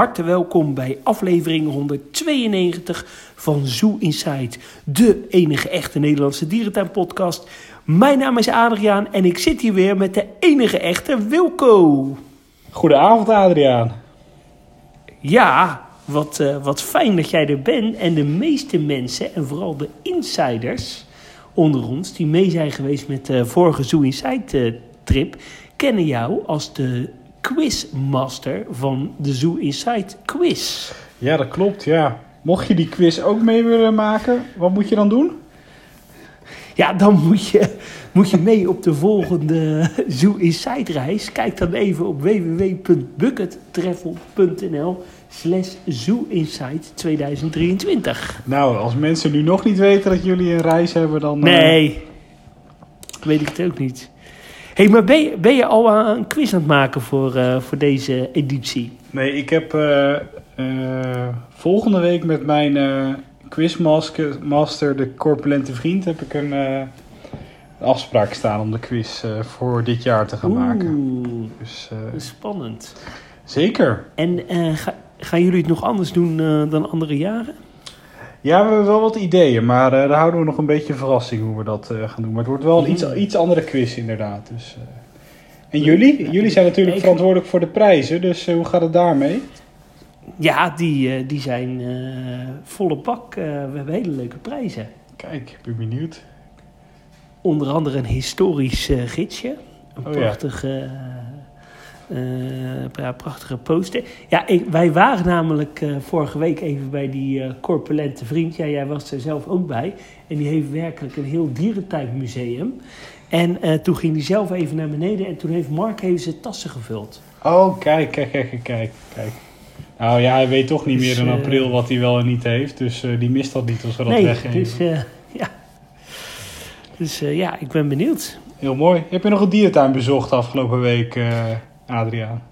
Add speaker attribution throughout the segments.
Speaker 1: harte welkom bij aflevering 192 van Zoo Inside, de enige echte Nederlandse dierentuinpodcast. Mijn naam is Adriaan en ik zit hier weer met de enige echte Wilco.
Speaker 2: Goedenavond Adriaan.
Speaker 1: Ja, wat, eh, wat fijn dat jij er bent. En de meeste mensen, en vooral de insiders onder ons, die mee zijn geweest met de vorige Zoo Inside eh, trip, kennen jou als de quizmaster van de Zoo Inside quiz.
Speaker 2: Ja, dat klopt, ja. Mocht je die quiz ook mee willen maken, wat moet je dan doen?
Speaker 1: Ja, dan moet je, moet je mee op de volgende Zoo Inside reis. Kijk dan even op www.buckettravel.nl slash Zoo Inside 2023.
Speaker 2: Nou, als mensen nu nog niet weten dat jullie een reis hebben, dan... eh,
Speaker 1: Nee, weet ik het ook niet. Hey, maar ben je, ben je al een quiz aan het maken voor, eh, voor deze editie?
Speaker 2: Nee, ik heb eh, eh, volgende week met mijn quizmaster, master, de corpulente vriend, heb ik een afspraak staan om de quiz voor dit jaar te gaan maken.
Speaker 1: Oeh,
Speaker 2: Dus eh,
Speaker 1: spannend.
Speaker 2: zeker.
Speaker 1: En ga- gaan jullie het nog anders doen dan andere jaren?
Speaker 2: Ja, we hebben wel wat ideeën, maar eh, daar houden we nog een beetje verrassing hoe we dat eh, gaan doen. Maar het wordt wel een iets,
Speaker 1: Mm.
Speaker 2: iets andere quiz inderdaad. Dus, eh. En jullie? Jullie zijn natuurlijk
Speaker 1: Ik-
Speaker 2: verantwoordelijk voor de prijzen, dus hoe gaat het daarmee?
Speaker 1: Ja, die, die zijn volle bak. We hebben hele leuke prijzen.
Speaker 2: Kijk, ik ben benieuwd.
Speaker 1: Onder andere een historisch gidsje. Een
Speaker 2: Oh
Speaker 1: prachtige, eh, ja, prachtige poster. Ja, ik, wij waren namelijk eh, vorige week even bij die eh, corpulente vriend. Ja, jij was er zelf ook bij. En die heeft werkelijk een heel dierentuinmuseum. En eh, toen ging hij zelf even naar beneden. En toen heeft Mark even zijn tassen gevuld.
Speaker 2: Oh, kijk, kijk, kijk, kijk, kijk. Nou ja, hij weet toch niet
Speaker 1: Dus,
Speaker 2: meer in
Speaker 1: eh,
Speaker 2: april wat hij wel en niet heeft, dus eh, die mist dat niet als we dat
Speaker 1: nee,
Speaker 2: weggeven.
Speaker 1: dus eh, ja. Dus eh, ja, ik ben benieuwd.
Speaker 2: Heel mooi. Heb je nog een dierentuin bezocht afgelopen week, Adriaan?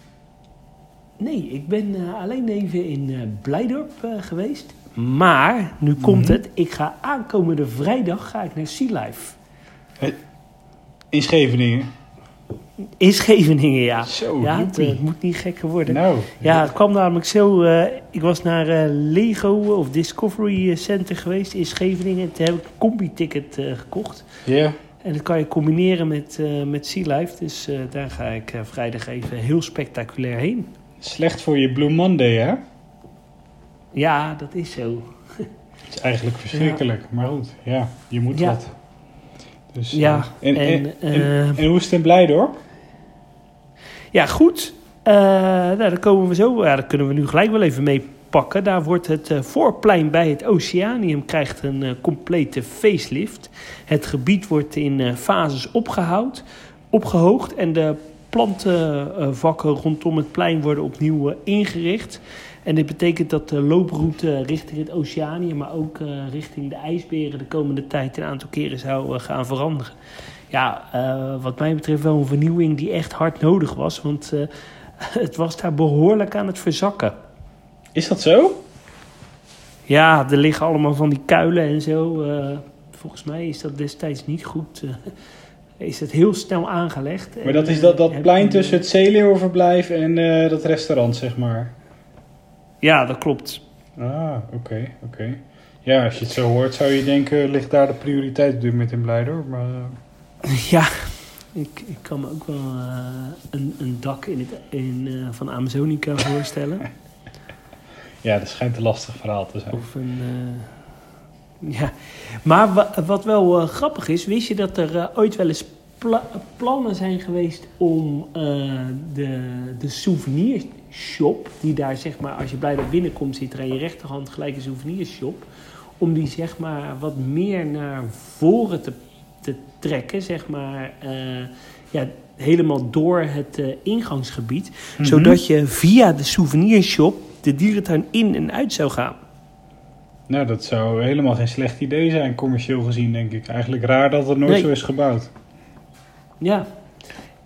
Speaker 1: Nee, ik ben eh, alleen even in eh, Blijdorp eh, geweest. Maar, nu komt
Speaker 2: Mhm.
Speaker 1: het. Ik ga aankomende vrijdag ga ik naar Sea Life.
Speaker 2: In Scheveningen.
Speaker 1: In Scheveningen, ja.
Speaker 2: Zo,
Speaker 1: ja, het, moet niet gekker worden.
Speaker 2: Nou,
Speaker 1: Ja, het kwam namelijk zo. ik was naar Lego of Discovery Center geweest in Scheveningen. En toen heb ik een combi-ticket gekocht.
Speaker 2: ja.
Speaker 1: En dat kan je combineren met, eh, met Sea Life. Dus eh, daar ga ik eh, vrijdag even heel spectaculair heen.
Speaker 2: Slecht voor je Blue Monday, hè?
Speaker 1: Ja, dat is zo.
Speaker 2: Het is eigenlijk verschrikkelijk, maar goed, ja, je moet
Speaker 1: Ja.
Speaker 2: wat. Dus,
Speaker 1: Ja,
Speaker 2: en, en,
Speaker 1: en,
Speaker 2: hoe is het in Blijdorp?
Speaker 1: Ja, goed. Nou, daar komen we zo. Ja, daar kunnen we nu gelijk wel even mee pakken. Daar wordt het eh, voorplein bij het Oceanium krijgt een eh, complete facelift. Het gebied wordt in eh, fases opgehoud, opgehoogd en de plantenvakken rondom het plein worden opnieuw ingericht. En dit betekent dat de looproute richting het Oceanium, maar ook richting de ijsberen de komende tijd een aantal keren zou gaan veranderen. Ja, wat mij betreft wel een vernieuwing die echt hard nodig was. Want het was daar behoorlijk aan het verzakken.
Speaker 2: Is dat zo?
Speaker 1: Ja, er liggen allemaal van die kuilen en zo. eh, volgens mij is dat destijds niet goed. eh, is het heel snel aangelegd.
Speaker 2: Maar
Speaker 1: En,
Speaker 2: dat is
Speaker 1: eh,
Speaker 2: dat, dat
Speaker 1: heb
Speaker 2: plein tussen het zeeleeuwenverblijf en eh, dat restaurant, zeg maar.
Speaker 1: Ja, dat klopt.
Speaker 2: Ah, oké, oké. Ja, als je het zo hoort, zou je denken, ligt daar de prioriteit op dit moment in Blijdorp. Maar eh,
Speaker 1: Ja, ik, ik kan me ook wel eh, een, een dak in het, in, eh, van Amazonica voorstellen.
Speaker 2: ja, dat schijnt een lastig verhaal te zijn.
Speaker 1: Of een. eh, ja. Maar wa- wat wel eh, grappig is, wist je dat er eh, ooit wel eens pla- plannen zijn geweest om de, de souvenirshop, die daar zeg maar, als je blij dat binnenkomt, zit er aan je rechterhand gelijk een souvenirshop, om die zeg maar wat meer naar voren te, te trekken, zeg maar, ja, helemaal door het ingangsgebied,
Speaker 2: Mhm.
Speaker 1: zodat je via de souvenirshop de dierentuin in en uit zou gaan.
Speaker 2: Nou, dat zou helemaal geen slecht idee zijn, commercieel gezien, denk ik. Eigenlijk raar dat het nooit
Speaker 1: Nee.
Speaker 2: zo is gebouwd.
Speaker 1: Ja.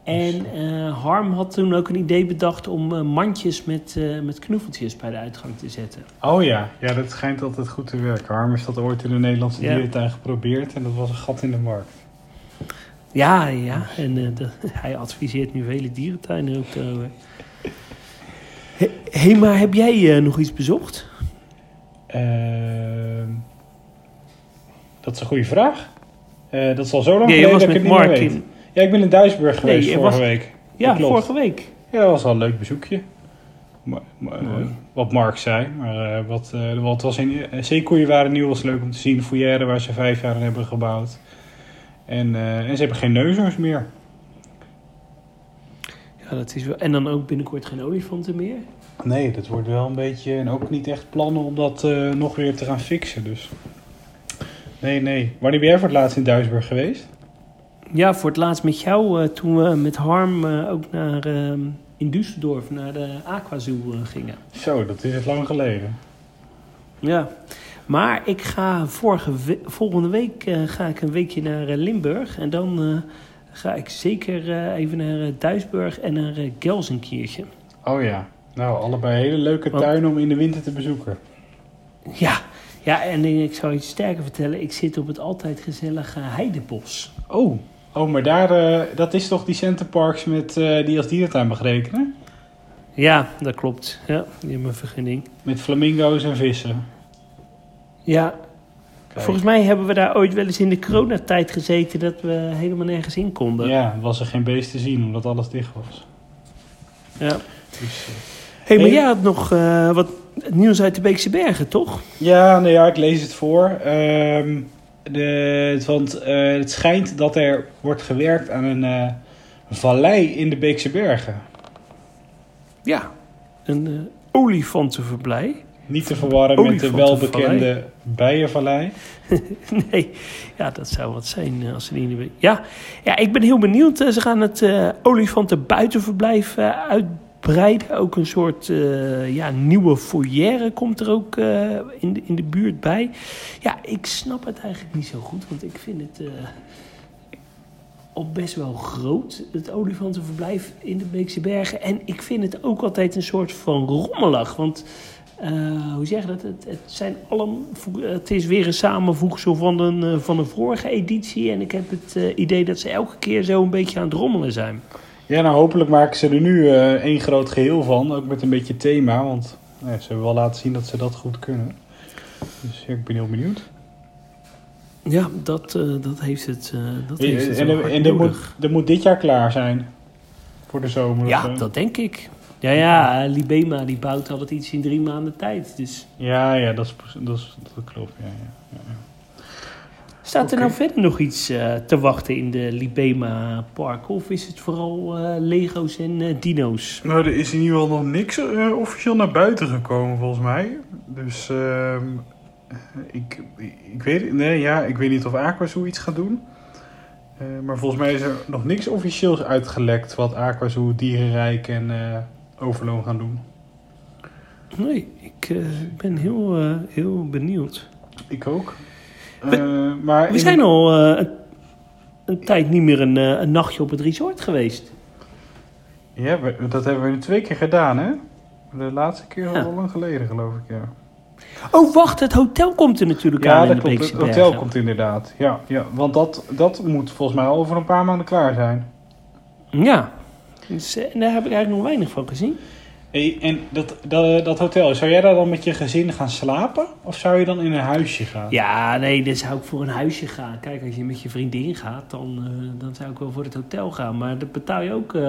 Speaker 1: En eh, Harm had toen ook een idee bedacht om eh, mandjes met, eh, met knuffeltjes bij de uitgang te zetten.
Speaker 2: Oh ja, ja, dat schijnt altijd goed te werken. Harm is dat ooit in de Nederlandse
Speaker 1: Ja.
Speaker 2: dierentuin geprobeerd en dat was een gat in de markt.
Speaker 1: Ja, ja. En de- hij adviseert nu vele dierentuinen ook daarover. Hé, hey, maar heb jij eh, nog iets bezocht?
Speaker 2: Ehm, dat is een goede vraag. Eh, dat is al zo lang
Speaker 1: Nee,
Speaker 2: geleden
Speaker 1: was
Speaker 2: dat ik
Speaker 1: met
Speaker 2: het niet meer
Speaker 1: Mark
Speaker 2: weet.
Speaker 1: in...
Speaker 2: Ja, ik ben in Duisburg geweest
Speaker 1: je
Speaker 2: vorige
Speaker 1: was-
Speaker 2: week.
Speaker 1: Ja,
Speaker 2: klopt.
Speaker 1: vorige week.
Speaker 2: Ja, dat was wel een leuk bezoekje. Maar, maar, eh, wat Mark zei. Maar eh, wat, eh, wat was in, uh, zeekoeien waren nieuw, was leuk om te zien. Foyer waar ze vijf jaar in hebben gebouwd. En, eh, en ze hebben geen neushoorns meer.
Speaker 1: Ja, dat is wel... En dan ook binnenkort geen olifanten meer.
Speaker 2: Nee, dat wordt wel een beetje... En ook niet echt plannen om dat eh, nog weer te gaan fixen. Dus. Nee, nee. Wanneer ben jij voor het laatst in Duisburg geweest?
Speaker 1: Ja, voor het laatst met jou, eh, toen we met Harm eh, ook naar, ehm, in Düsseldorf naar de Aquazoo gingen.
Speaker 2: Zo, dat is lang geleden.
Speaker 1: Ja, maar ik ga vorige we- volgende week ga ik een weekje naar Limburg. En dan ga ik zeker eh, even naar eh, Duisburg en naar uh, Gelsenkirchen.
Speaker 2: Oh ja. Nou, allebei hele leuke tuinen om in de winter te bezoeken.
Speaker 1: Ja, ja en ik zou je sterker vertellen. Ik zit op het altijd gezellige Heidebos.
Speaker 2: Oh, oh maar daar, eh, dat is toch die centerparks met, eh, die als dierentuin mag rekenen?
Speaker 1: Ja, dat klopt. Ja, die hebben een vergunning.
Speaker 2: Met flamingo's en vissen.
Speaker 1: Ja,
Speaker 2: Kijk.
Speaker 1: volgens mij hebben we daar ooit wel eens in de coronatijd gezeten... dat we helemaal nergens in konden.
Speaker 2: Ja, was er geen beest te zien omdat alles dicht was.
Speaker 1: Ja.
Speaker 2: Dus, eh,
Speaker 1: hey, maar
Speaker 2: Hey.
Speaker 1: jij had nog eh, wat nieuws uit de Beekse Bergen, toch?
Speaker 2: Ja, nou ja, ik lees het voor. Ehm, de, want eh, het schijnt dat er wordt gewerkt aan een vallei in de Beekse Bergen.
Speaker 1: Ja, een eh, olifantenverblij.
Speaker 2: Niet te verwarren met de welbekende Bijenvallei.
Speaker 1: nee, ja, dat zou wat zijn eh, als ze de... Ja, ja, ik ben heel benieuwd. Eh, Ze gaan het eh olifantenbuitenverblijf uitbreiden. Ook een soort ja, nieuwe foyer komt er ook in, de, in de buurt bij. Ja, ik snap het eigenlijk niet zo goed, want ik vind het... al best wel groot, het olifantenverblijf in de Beekse Bergen. En ik vind het ook altijd een soort van rommelig. Want eh, hoe zeg je dat? Het, het, zijn allen, het is weer een samenvoegsel van een, eh, van een vorige editie. En ik heb het eh, idee dat ze elke keer zo een beetje aan het rommelen zijn.
Speaker 2: Ja, nou hopelijk maken ze er nu eh, één groot geheel van. Ook met een beetje thema, want nou ja, ze hebben wel laten zien dat ze dat goed kunnen. Dus ja, ik ben heel benieuwd.
Speaker 1: Ja, dat, dat heeft het, dat heeft het
Speaker 2: en er- en er moet, er moet dit jaar klaar zijn. Voor de zomer.
Speaker 1: Ja, dat denk ik. Ja, ja, Libema die bouwt altijd iets in drie maanden tijd. Dus
Speaker 2: Ja, ja, dat, is, dat, is, dat klopt. Ja, ja.
Speaker 1: Staat er nou verder nog iets eh, te wachten in de Libema Park? Of is het vooral eh, Lego's en eh, dino's?
Speaker 2: Nou, er is in ieder geval nog niks eh, officieel naar buiten gekomen, volgens mij. Dus ehm, ik, ik, weet, nee, ja, ik weet niet of Aqua zoiets gaat doen. Eh, maar volgens mij is er nog niks officieels uitgelekt wat Aqua Zoo, Dierenrijk en Overloon gaan doen.
Speaker 1: Nee, ik eh, ben heel, eh, heel benieuwd.
Speaker 2: Ik ook.
Speaker 1: We-
Speaker 2: Eh, maar
Speaker 1: We
Speaker 2: in-
Speaker 1: zijn al een, een tijd niet meer een, een nachtje op het resort geweest.
Speaker 2: Ja, dat hebben we nu twee keer gedaan, hè? De laatste keer
Speaker 1: Ja.
Speaker 2: al lang geleden, geloof ik, ja.
Speaker 1: Oh, wacht, het hotel komt er natuurlijk
Speaker 2: Ja,
Speaker 1: aan in
Speaker 2: dat klopt. Het hotel komt inderdaad. Ja, ja, want dat, dat moet volgens mij al over een paar maanden klaar zijn.
Speaker 1: Ja, dus, eh, daar heb ik eigenlijk nog weinig van gezien.
Speaker 2: Hey, en dat, dat, dat hotel, zou jij daar dan met je gezin gaan slapen? Of zou je dan in een huisje gaan?
Speaker 1: Ja, nee, dan zou ik voor een huisje gaan. Kijk, als je met je vriendin gaat, dan, eh, dan zou ik wel voor het hotel gaan. Maar dan betaal je ook eh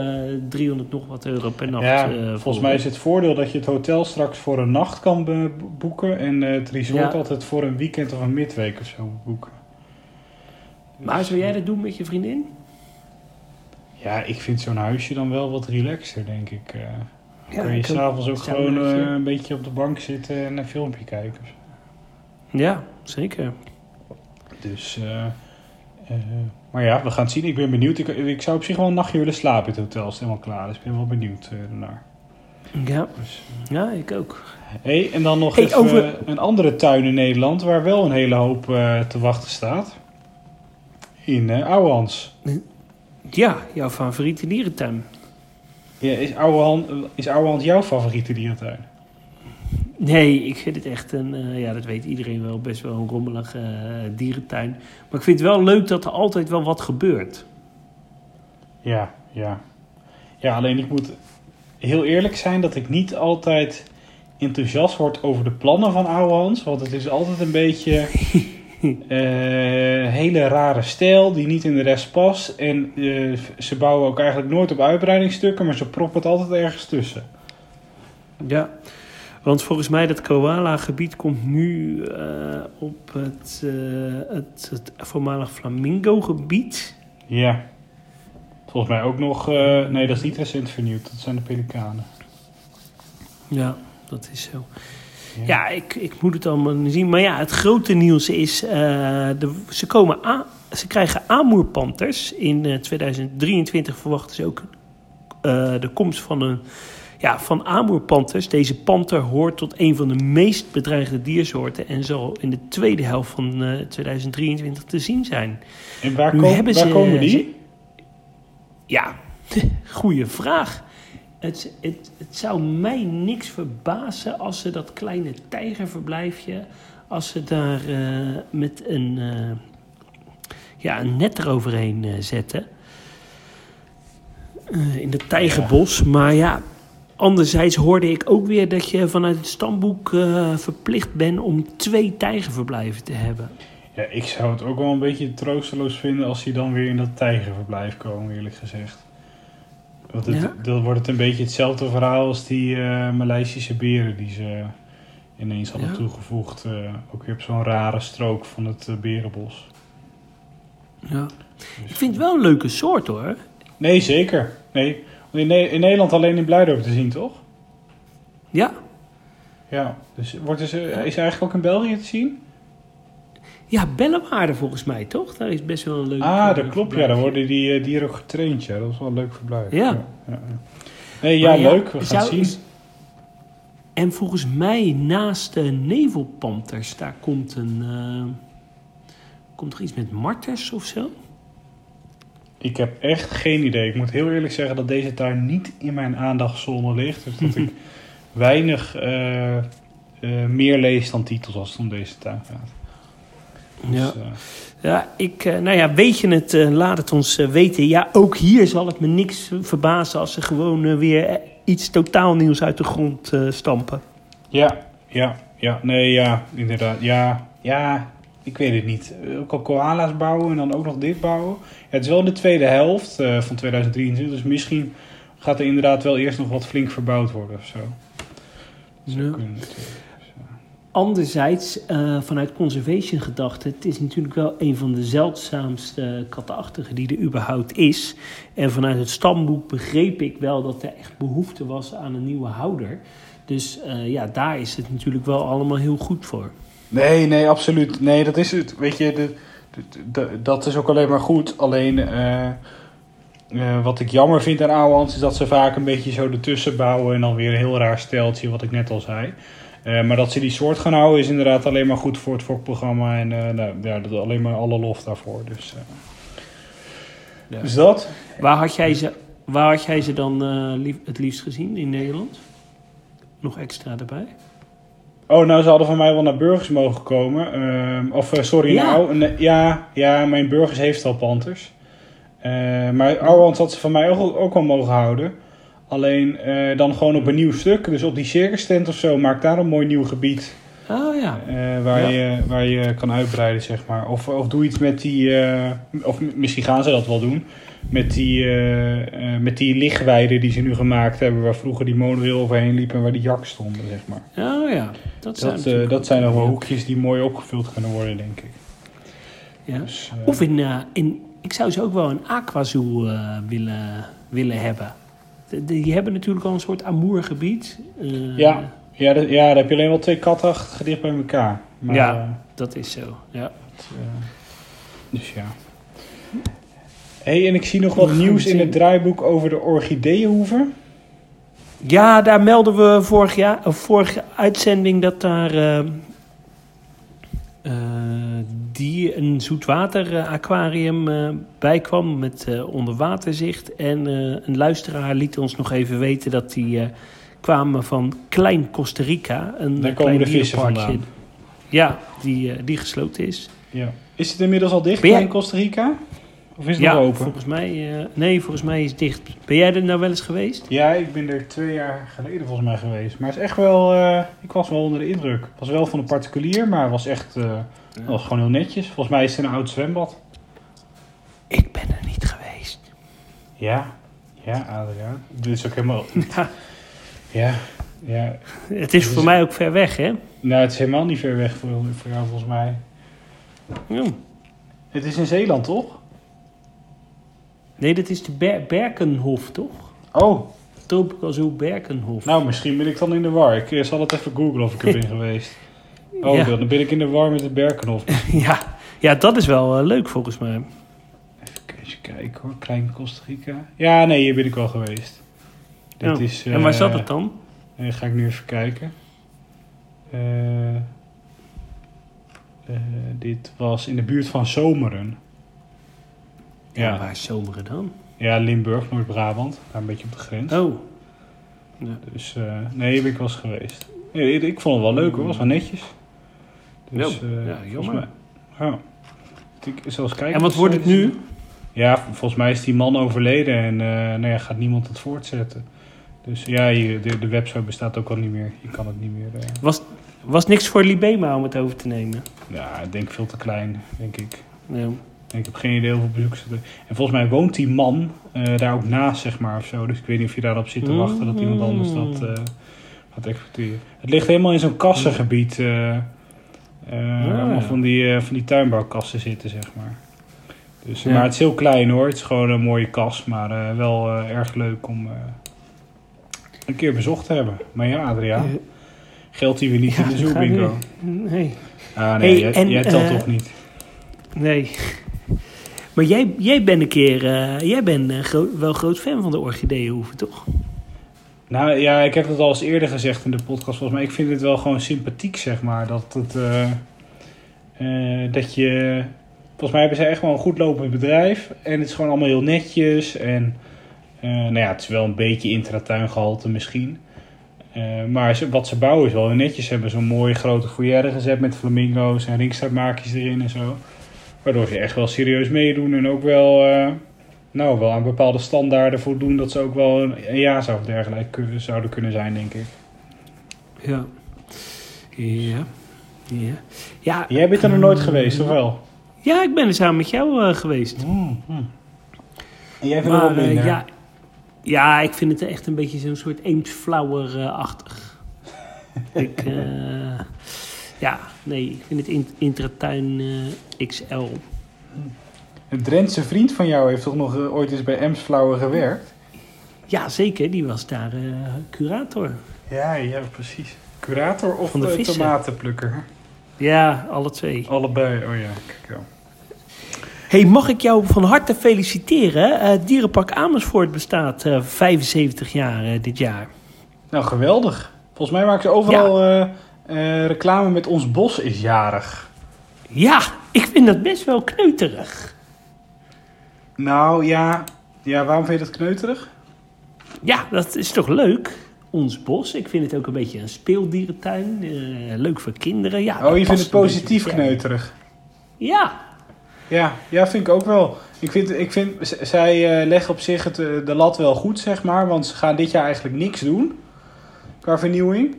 Speaker 1: 300 nog wat euro per nacht.
Speaker 2: Ja, volgens mij is het voordeel dat je het hotel straks voor een nacht kan boeken. En het resort
Speaker 1: Ja.
Speaker 2: altijd voor een weekend of een midweek of zo boeken.
Speaker 1: Maar zou jij dat doen met je vriendin?
Speaker 2: Ja, ik vind zo'n huisje dan wel wat relaxter, denk ik.
Speaker 1: Ja,
Speaker 2: kun je s'avonds ook gewoon eh, een beetje op de bank zitten en een filmpje kijken.
Speaker 1: Ja, zeker.
Speaker 2: Dus, eh, eh, maar ja, we gaan het zien. Ik ben benieuwd. Ik, ik zou op zich wel een nachtje willen slapen in het hotel als het helemaal klaar is. Ik ben wel benieuwd ernaar.
Speaker 1: Ja,
Speaker 2: Dus,
Speaker 1: ja ik ook.
Speaker 2: hey, en dan nog
Speaker 1: Hey,
Speaker 2: even
Speaker 1: over-
Speaker 2: een andere tuin in Nederland waar wel een hele hoop te wachten staat. In Ouwehans.
Speaker 1: Ja, jouw favoriete dierentuin.
Speaker 2: Ja, is Ouwehans, is Ouwehans jouw favoriete dierentuin?
Speaker 1: Nee, ik vind het echt een, eh, ja, dat weet iedereen wel, best wel een rommelige eh, dierentuin. Maar ik vind het wel leuk dat er altijd wel wat gebeurt.
Speaker 2: Ja, ja. Ja, alleen ik moet... heel eerlijk zijn dat ik niet altijd enthousiast word over de plannen van Oude Hans. Want het is altijd een beetje eh hele rare stijl die niet in de rest past. En eh, ze bouwen ook eigenlijk nooit op uitbreidingsstukken, maar ze proppen het altijd ergens tussen.
Speaker 1: Ja, want volgens mij dat koala-gebied komt nu eh, op het, het, het voormalig flamingo-gebied.
Speaker 2: Ja. Volgens mij ook nog... nee, dat is niet recent vernieuwd. Dat zijn de pelikanen.
Speaker 1: Ja, dat is zo. Ja, ik, ik moet het allemaal zien. Maar ja, het grote nieuws is... eh, de, ze, komen ze krijgen aanmoerpanters. In eh, 2023 verwachten ze ook eh, de komst van een... Ja, van. Deze panter hoort tot een van de meest bedreigde diersoorten... en zal in de tweede helft van eh, 2023 te zien zijn.
Speaker 2: En waar,
Speaker 1: Nu
Speaker 2: kom-
Speaker 1: hebben
Speaker 2: waar
Speaker 1: ze-
Speaker 2: komen die?
Speaker 1: ze- Ja, goede vraag. Het, het, het zou mij niks verbazen als ze dat kleine tijgerverblijfje, als ze daar eh, met een, eh, ja, een net eroverheen eh, zetten. In het tijgerbos. Maar ja, anderzijds hoorde ik ook weer dat je vanuit het stamboek verplicht bent om twee tijgerverblijven te hebben.
Speaker 2: Ja, ik zou het ook wel een beetje troosteloos vinden als die dan weer in dat tijgerverblijf komen, eerlijk gezegd. Want het,
Speaker 1: Ja?
Speaker 2: dan wordt het een beetje hetzelfde verhaal als die eh Maleisische beren die ze ineens hadden
Speaker 1: Ja.
Speaker 2: toegevoegd. eh, ook weer op zo'n rare strook van het eh, berenbos.
Speaker 1: Ja.
Speaker 2: Dus-
Speaker 1: Ik vind het wel een leuke soort hoor.
Speaker 2: Nee, zeker. Nee, in, Ne- in Nederland alleen in Blijdorp te zien, toch?
Speaker 1: Ja,
Speaker 2: Ja, dus wordt is hij eigenlijk ook in België te zien?
Speaker 1: Ja Bellewaarde volgens mij toch? Daar is best wel een leuke
Speaker 2: Ah, dat
Speaker 1: eh,
Speaker 2: klopt. Ja, dan worden die eh, dieren ook getraind. Ja, dat is wel een leuk verblijf.
Speaker 1: Ja.
Speaker 2: ja, ja. Nee, ja, leuk. We gaan
Speaker 1: zou-
Speaker 2: zien.
Speaker 1: is- En volgens mij naast de nevelpanters, daar komt een... eh, komt er iets met marters of zo?
Speaker 2: Ik heb echt geen idee. Ik moet heel eerlijk zeggen dat deze tuin niet in mijn aandachtszone ligt. Dus dat ik weinig meer lees dan titels als het om deze tuin gaat. Dus,
Speaker 1: Ja.
Speaker 2: eh,
Speaker 1: Ja, ik, eh, nou ja, weet je het, eh, laat het ons weten. Ja, ook hier zal het me niks verbazen als ze gewoon weer iets totaal nieuws uit de grond stampen.
Speaker 2: ja, ja, ja. Nee, ja, inderdaad. Ja, ja, ik weet het niet. Ook al koala's bouwen en dan ook nog dit bouwen. Ja, het is wel de tweede helft van 2023. Dus misschien gaat er inderdaad wel eerst nog wat flink verbouwd worden of zo.
Speaker 1: Ja. Anderzijds, eh, vanuit conservation gedachte, het is natuurlijk wel een van de zeldzaamste katachtigen die er überhaupt is. En vanuit het stamboek begreep ik wel dat er echt behoefte was aan een nieuwe houder. Dus eh, ja, daar is het natuurlijk wel allemaal heel goed voor.
Speaker 2: Nee, nee, absoluut. Nee, dat is het. Weet je, de, dat is ook alleen maar goed. Alleen, eh, wat ik jammer vind aan Ouwehans is dat ze vaak een beetje zo ertussen bouwen en dan weer een heel raar steltje, wat ik net al zei. Eh, maar dat ze die soort gaan houden is inderdaad alleen maar goed voor het fokprogramma en eh, nou, ja, dat, alleen maar alle lof daarvoor. Dus, eh,
Speaker 1: Ja.
Speaker 2: dus dat.
Speaker 1: Waar had jij ze, waar had jij ze dan eh, lief- het liefst gezien in Nederland? Nog extra erbij?
Speaker 2: Oh, nou, ze hadden van mij wel naar Burgers mogen komen. Ehm, of, sorry,
Speaker 1: Ja.
Speaker 2: nou, ja, ja, mijn Burgers heeft al Panthers. Eh, maar Ouwehand had ze van mij ook, ook wel mogen houden. Alleen eh, dan gewoon op een nieuw stuk. Dus op die circus tent of zo, maak daar een mooi nieuw gebied.
Speaker 1: Oh ja.
Speaker 2: eh, waar,
Speaker 1: Ja.
Speaker 2: je, waar je kan uitbreiden, zeg maar. Of, of doe iets met die... eh, of misschien gaan ze dat wel doen. Met die, met die lichtweiden die ze nu gemaakt hebben. Waar vroeger die monorail overheen liep en waar die jak stonden, zeg maar.
Speaker 1: Oh ja. Dat, zijn
Speaker 2: Dat, dat zijn nog wel hoekjes die mooi opgevuld kunnen worden, denk ik.
Speaker 1: Ja.
Speaker 2: Dus,
Speaker 1: Of in, in, ik zou ze ook wel een aquazoo willen, willen hebben. Die hebben natuurlijk al een soort amourgebied. Eh,
Speaker 2: Ja. ja, dat- ja, dan heb je alleen wel twee katachtige dicht bij elkaar. Maar,
Speaker 1: Ja.
Speaker 2: eh,
Speaker 1: Dat is zo, ja.
Speaker 2: eh, dus ja. hey, en ik zie nog wat nieuws in het draaiboek over de orchideeënhoever.
Speaker 1: Ja, daar melden we vorig jaar, vorige uitzending dat daar die een zoetwater eh, aquarium eh, bij kwam met eh, onderwaterzicht. En een luisteraar liet ons nog even weten dat die kwamen van Klein Costa Rica. Een
Speaker 2: Daar komen de vissen vandaan.
Speaker 1: Ja, die, die gesloten is.
Speaker 2: Ja. Is het inmiddels al dicht in Costa Rica? Of is het
Speaker 1: ja,
Speaker 2: nog open?
Speaker 1: volgens mij... nee, volgens mij is het dicht. Ben jij er nou wel eens geweest?
Speaker 2: Ja, ik ben er twee jaar geleden volgens mij geweest. Maar het is echt wel... ik was wel onder de indruk. Het was wel van een particulier, maar het was echt... was gewoon heel netjes. Volgens mij is het een oud zwembad.
Speaker 1: Ik ben er niet geweest.
Speaker 2: Ja. Ja, Adriaan. Dit is ook helemaal...
Speaker 1: Ja,
Speaker 2: Ja.
Speaker 1: Het is voor mij ook ver weg, hè?
Speaker 2: Nou, het is helemaal niet ver weg voor, voor jou volgens mij.
Speaker 1: Ja.
Speaker 2: Het is in Zeeland, toch?
Speaker 1: Nee, dat is de Ber Berkenhof, toch?
Speaker 2: Oh,
Speaker 1: Tropical Zoo Berkenhof.
Speaker 2: nou misschien ben ik dan in de war. Ik eh, zal het even googlen of ik er ben geweest. Oh,
Speaker 1: Ja.
Speaker 2: dan ben ik in de war met het Berkenhof.
Speaker 1: ja. ja, dat is wel eh, leuk volgens mij.
Speaker 2: Even eens kijken hoor, Klein Costa Rica. Ja, nee, hier ben ik wel geweest. Dit
Speaker 1: Oh,
Speaker 2: is,
Speaker 1: en waar
Speaker 2: eh,
Speaker 1: zat het dan?
Speaker 2: eh, ga ik nu even kijken. Eh, eh, dit was in de buurt van Zomeren.
Speaker 1: Ja. Waar is Zomeren dan?
Speaker 2: ja Limburg, Noord-Brabant. Daar een beetje op de grens.
Speaker 1: Oh,
Speaker 2: Dus eh, nee, hier ben ik wel eens geweest. Ik vond het wel leuk hoor, was wel netjes. Dus,
Speaker 1: Ja,
Speaker 2: eh,
Speaker 1: ja, jammer.
Speaker 2: mij- Ja. Ik eens kijken.
Speaker 1: en wat wordt het nu?
Speaker 2: Ja, volgens mij is die man overleden en eh nou ja, gaat niemand het voortzetten. Dus ja, je, de, de website bestaat ook al niet meer. Je kan het niet meer. eh,
Speaker 1: Was, was niks voor Libema om het over te nemen?
Speaker 2: ja, ik denk veel te klein, denk ik.
Speaker 1: Nee.
Speaker 2: Ik heb geen idee hoeveel bezoekers er... En volgens mij woont die man daar ook naast, zeg maar, of zo. Dus ik weet niet of je daarop zit te wachten dat iemand anders dat
Speaker 1: Mm.
Speaker 2: gaat exploiteren. Het ligt helemaal in zo'n kassengebied. Eh, waar allemaal van, die, eh, van die tuinbouwkassen zitten, zeg maar. Dus,
Speaker 1: Ja.
Speaker 2: Maar het is heel klein hoor. Het is gewoon een mooie kas, maar eh, wel erg leuk om een keer bezocht te hebben. Maar ja, Adriaan, geldt die weer niet
Speaker 1: ja,
Speaker 2: in de
Speaker 1: dat
Speaker 2: zoo
Speaker 1: gaat
Speaker 2: bingo?
Speaker 1: niet. Nee.
Speaker 2: Ah nee,
Speaker 1: Hey,
Speaker 2: jij,
Speaker 1: en,
Speaker 2: jij telt toch niet?
Speaker 1: Nee. Maar jij, jij bent een keer... jij bent gro- wel groot fan van de orchideeënhoeven, toch?
Speaker 2: Nou ja, ik heb het al eens eerder gezegd in de podcast volgens mij. Ik vind het wel gewoon sympathiek, zeg maar. Dat, het, eh, eh, dat je... Volgens mij hebben ze echt wel een goed lopend bedrijf. En het is gewoon allemaal heel netjes. En eh, nou ja, het is wel een beetje intratuingehalte misschien. Maar ze- wat ze bouwen is wel heel netjes. Ze hebben zo'n mooie grote foyer gezet met flamingo's en ringstaartmaakjes erin en zo. Waardoor ze echt wel serieus meedoen en ook wel... nou, wel aan bepaalde standaarden voldoen dat ze ook wel een, jaarzaak of dergelijke zouden kunnen zijn, denk ik.
Speaker 1: Ja. Ja. Ja. Ja,
Speaker 2: Jij bent er nog nooit geweest, of wel?
Speaker 1: ja ik ben er samen met jou eh, geweest.
Speaker 2: En jij vindt
Speaker 1: Maar
Speaker 2: het wel
Speaker 1: eh, ja, ja, ik vind het echt een beetje zo'n soort Eemsflauwer-achtig. ik, eh, ja, nee, ik vind het in, Intratuin XL.
Speaker 2: Een Drentse vriend van jou heeft toch nog eh, ooit eens bij Emsflauwen gewerkt?
Speaker 1: Ja, zeker, die was daar eh, curator.
Speaker 2: Ja, ja, precies. Curator of
Speaker 1: Van de
Speaker 2: eh, tomatenplukker?
Speaker 1: Ja, alle twee.
Speaker 2: Allebei, oh ja, kijk wel.
Speaker 1: hey, mag ik jou van harte feliciteren? Eh Dierenpark Amersfoort bestaat eh, 75 jaar dit jaar.
Speaker 2: Nou, geweldig. Volgens mij maken ze overal reclame met Ons Bos is jarig.
Speaker 1: Ja, ik vind dat best wel kneuterig.
Speaker 2: Nou, ja. Ja, waarom vind je dat kneuterig?
Speaker 1: Ja, dat is toch leuk? Ons bos. Ik vind het ook een beetje een speeldierentuin. eh, leuk voor kinderen. Ja,
Speaker 2: Oh, je vindt het positief kneuterig?
Speaker 1: Ja,
Speaker 2: Ja, ja, vind ik ook wel. Ik vind, ik vind zij eh, leggen op zich het, eh, de lat wel goed, zeg maar. Want ze gaan dit jaar eigenlijk niks doen qua vernieuwing.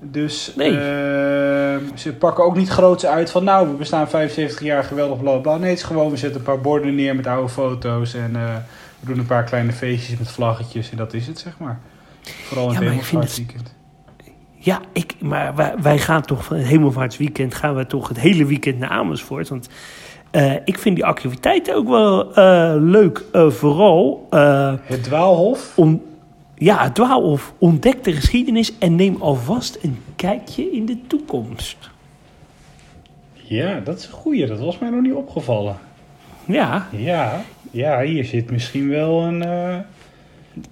Speaker 2: Dus
Speaker 1: Nee.
Speaker 2: eh, ze pakken ook niet groots uit van... nou, we bestaan 75 jaar, geweldig, bla bla. Nee, het is gewoon, we zetten een paar borden neer met oude foto's... en eh, we doen een paar kleine feestjes met vlaggetjes en dat is het, zeg maar. Vooral in
Speaker 1: Ja,
Speaker 2: het hemelvaartweekend.
Speaker 1: ja ik, maar wij, wij gaan toch van het hemelvaartsweekend... gaan we toch het hele weekend naar Amersfoort. Want eh, ik vind die activiteiten ook wel leuk. Vooral...
Speaker 2: Het Dwaalhof.
Speaker 1: om, ja, Dwaalhof ontdek de geschiedenis... en neem alvast een kijkje in de toekomst.
Speaker 2: Ja, dat is een goeie. Dat was mij nog niet opgevallen.
Speaker 1: Ja,
Speaker 2: Ja, ja hier zit misschien wel een, eh,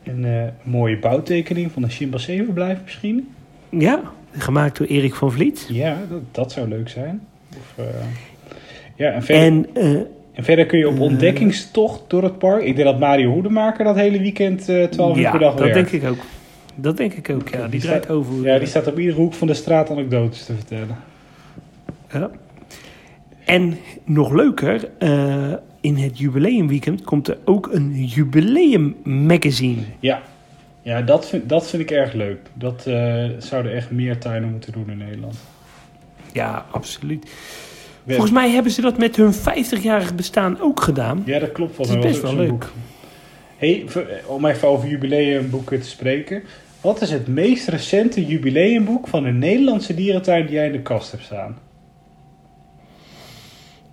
Speaker 2: een eh, mooie bouwtekening van een chimpanseeverblijf misschien.
Speaker 1: ja, gemaakt door Erik van Vliet.
Speaker 2: Ja, dat, dat zou leuk zijn. Of, eh, ja, en verder, en,
Speaker 1: En
Speaker 2: verder kun je op
Speaker 1: eh,
Speaker 2: ontdekkingstocht door het park. Ik denk dat Mario Hoedemaker dat hele weekend eh 12 uur
Speaker 1: ja,
Speaker 2: per dag
Speaker 1: dat
Speaker 2: werkt.
Speaker 1: denk ik ook. Dat denk ik ook, ja. Die,
Speaker 2: Die
Speaker 1: draait
Speaker 2: staat-
Speaker 1: over.
Speaker 2: Ja, die staat op iedere hoek van de straat anekdotes te vertellen.
Speaker 1: Ja. En nog leuker, eh, in het jubileumweekend komt er ook een jubileummagazine.
Speaker 2: Ja, ja dat, vind, dat vind ik erg leuk. Dat zouden echt meer tuinen moeten doen in Nederland.
Speaker 1: Ja, absoluut. Volgens mij hebben ze dat met hun 50-jarig bestaan ook gedaan.
Speaker 2: Ja, dat klopt.
Speaker 1: Het
Speaker 2: Volgens
Speaker 1: is best wel leuk.
Speaker 2: boek. Hey, v- om even over jubileumboeken te spreken. Wat is het meest recente jubileumboek van een Nederlandse dierentuin die jij in de kast hebt staan?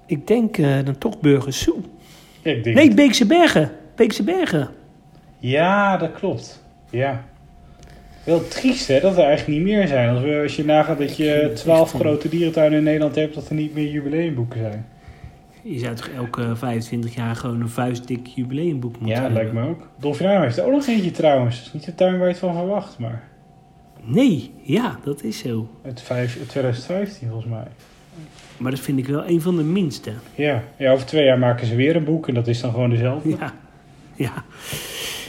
Speaker 1: Ik denk eh, dan toch Burgers Zoo.
Speaker 2: Ja, ik denk
Speaker 1: Nee, Beekse Bergen. Beekse Bergen.
Speaker 2: Ja, dat klopt. Ja. Wel triest hè, dat er eigenlijk niet meer zijn. Als, we, als je nagaat dat je twaalf grote dierentuinen in Nederland hebt, dat er niet meer jubileumboeken zijn.
Speaker 1: Je zou toch elke 25 jaar gewoon een vuistdik jubileumboek moeten
Speaker 2: Ja,
Speaker 1: hebben?
Speaker 2: lijkt me ook. Dolfinarium heeft er ook nog eentje trouwens. Dat is niet de tuin waar je het van verwacht, maar
Speaker 1: Nee, ja, dat is zo.
Speaker 2: uit vijf- uit 2015 volgens mij.
Speaker 1: Maar dat vind ik wel een van de minste.
Speaker 2: Ja. ja, over twee jaar maken ze weer een boek en dat is dan gewoon dezelfde.
Speaker 1: Ja, ja.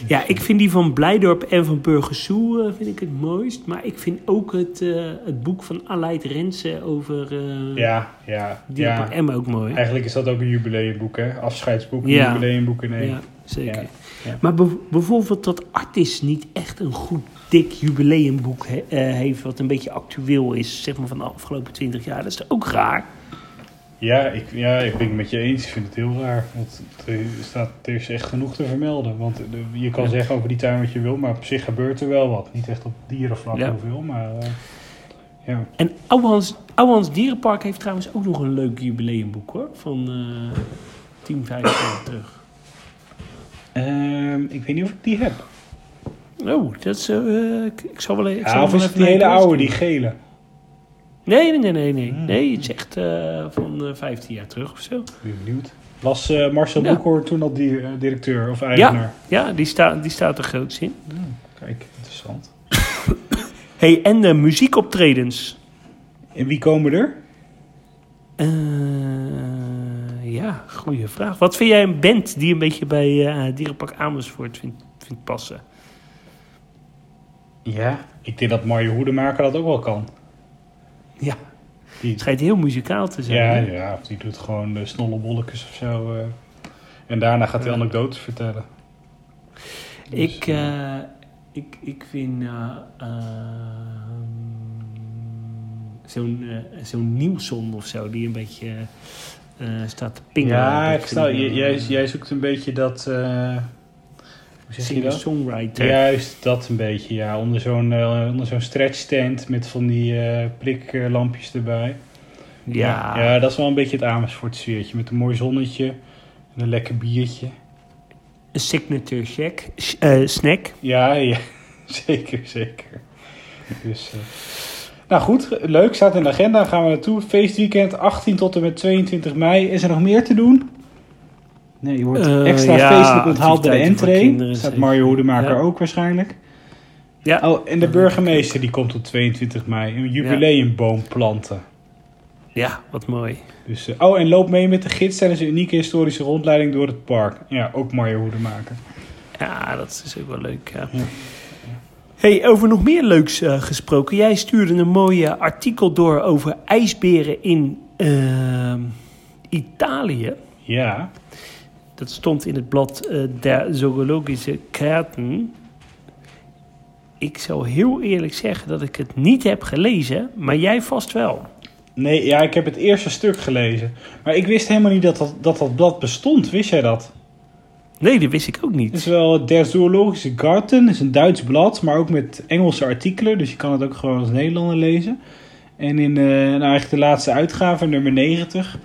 Speaker 1: Ja ik vind die van Blijdorp en van Burgers Zoo eh, vind ik het mooist. Maar ik vind ook het, eh, het boek van Aleid Rensen over uh,
Speaker 2: Ja, ja, ja.
Speaker 1: Emma ook mooi.
Speaker 2: Eigenlijk is dat ook een jubileumboek, hè? Afscheidsboek, een
Speaker 1: Ja.
Speaker 2: jubileumboek in één.
Speaker 1: Ja, zeker.
Speaker 2: Ja, ja.
Speaker 1: Maar be- bijvoorbeeld dat Artis niet echt een goed dik jubileumboek he- heeft... wat een beetje actueel is, zeg maar van de afgelopen 20 jaar. Dat is ook raar.
Speaker 2: Ja, ik, ja, ik ben het met je eens. Ik vind het heel raar. Want er, staat, er is echt genoeg te vermelden. Want je kan
Speaker 1: Ja.
Speaker 2: zeggen over die tuin wat je wil, maar op zich gebeurt er wel wat. Niet echt op dierenvlak
Speaker 1: Ja.
Speaker 2: heel veel, maar eh, ja.
Speaker 1: En Ouwehans, Ouwehans Dierenpark heeft trouwens ook nog een leuk jubileumboek hoor. Van eh 10, 15 jaar terug.
Speaker 2: Ehm, ik weet niet of ik die heb.
Speaker 1: Oh, dat is... eh, ik, ik zal wel even...
Speaker 2: Ja, of is het die hele oude, die gele?
Speaker 1: Nee, nee, nee, nee. Nee,
Speaker 2: Hmm.
Speaker 1: het is echt eh, van eh 15 jaar terug of zo.
Speaker 2: Ben benieuwd. Was eh, Marcel
Speaker 1: Ja.
Speaker 2: Toen al die, directeur of eigenaar?
Speaker 1: Ja, die, staat die staat er groots in.
Speaker 2: Hmm, kijk, interessant.
Speaker 1: hey, en de muziekoptredens.
Speaker 2: En wie komen er?
Speaker 1: Ja, goede vraag. Wat vind jij een band die een beetje bij Dierenpark Amersfoort vindt, vindt passen?
Speaker 2: Ja, ik denk dat Mario Hoedemaker dat ook wel kan.
Speaker 1: Ja,
Speaker 2: Die,
Speaker 1: het schijnt heel muzikaal te zijn.
Speaker 2: ja, ja, of die doet gewoon de snollebolletjes of zo. eh. En daarna gaat hij anekdotes vertellen. Dus,
Speaker 1: Ik, eh, ik, ik vind eh, ehm, zo'n eh, zo'n Nielsen of zo, die een beetje eh, staat te pingen.
Speaker 2: ja, ik jij,
Speaker 1: eh,
Speaker 2: jij zoekt een beetje dat... hoe zeg je dat?
Speaker 1: singer-songwriter.
Speaker 2: Juist, dat een beetje, ja. Onder zo'n eh, onder zo'n stretch tent met van die eh, priklampjes erbij.
Speaker 1: Ja,
Speaker 2: ja, dat is wel een beetje het Amersfoort sfeertje. Met een mooi zonnetje en een lekker biertje.
Speaker 1: een signature check, eh, snack.
Speaker 2: Ja, ja, zeker, zeker. Dus, nou goed, leuk, staat in de agenda. Gaan we naartoe. Feestweekend 18 tot en met 22 mei. Is er nog meer te doen? Nee, je wordt
Speaker 1: Eh,
Speaker 2: extra feestelijk onthaald bij de entree. Staat. Mario Hoedemaker ook waarschijnlijk.
Speaker 1: Ja,
Speaker 2: Oh, en de burgemeester die komt op 22 mei. Een jubileumboom planten.
Speaker 1: ja, wat mooi.
Speaker 2: Dus, eh, oh, en loop mee met de gids tijdens een unieke historische rondleiding door het park. Ja, ook Mario Hoedemaker.
Speaker 1: Ja, dat is ook wel leuk. Ja.
Speaker 2: Ja.
Speaker 1: Hey, over nog meer leuks eh, gesproken. Jij stuurde een mooi eh, artikel door over ijsberen in ehm, Italië.
Speaker 2: Ja,
Speaker 1: Dat stond in het blad eh, Der Zoologische Kaarten. Ik zal heel eerlijk zeggen dat ik het niet heb gelezen, maar jij vast wel.
Speaker 2: Nee, ja, ik heb het eerste stuk gelezen. Maar ik wist helemaal niet dat dat, dat, dat blad bestond. Wist jij dat?
Speaker 1: Nee, dat wist ik ook
Speaker 2: Het is
Speaker 1: niet.
Speaker 2: wel Der Zoologische Garten. Het is een Duits blad, maar ook met Engelse artikelen. Dus je kan het ook gewoon als Nederlander lezen. En in eh, nou eigenlijk de laatste uitgave, nummer 90,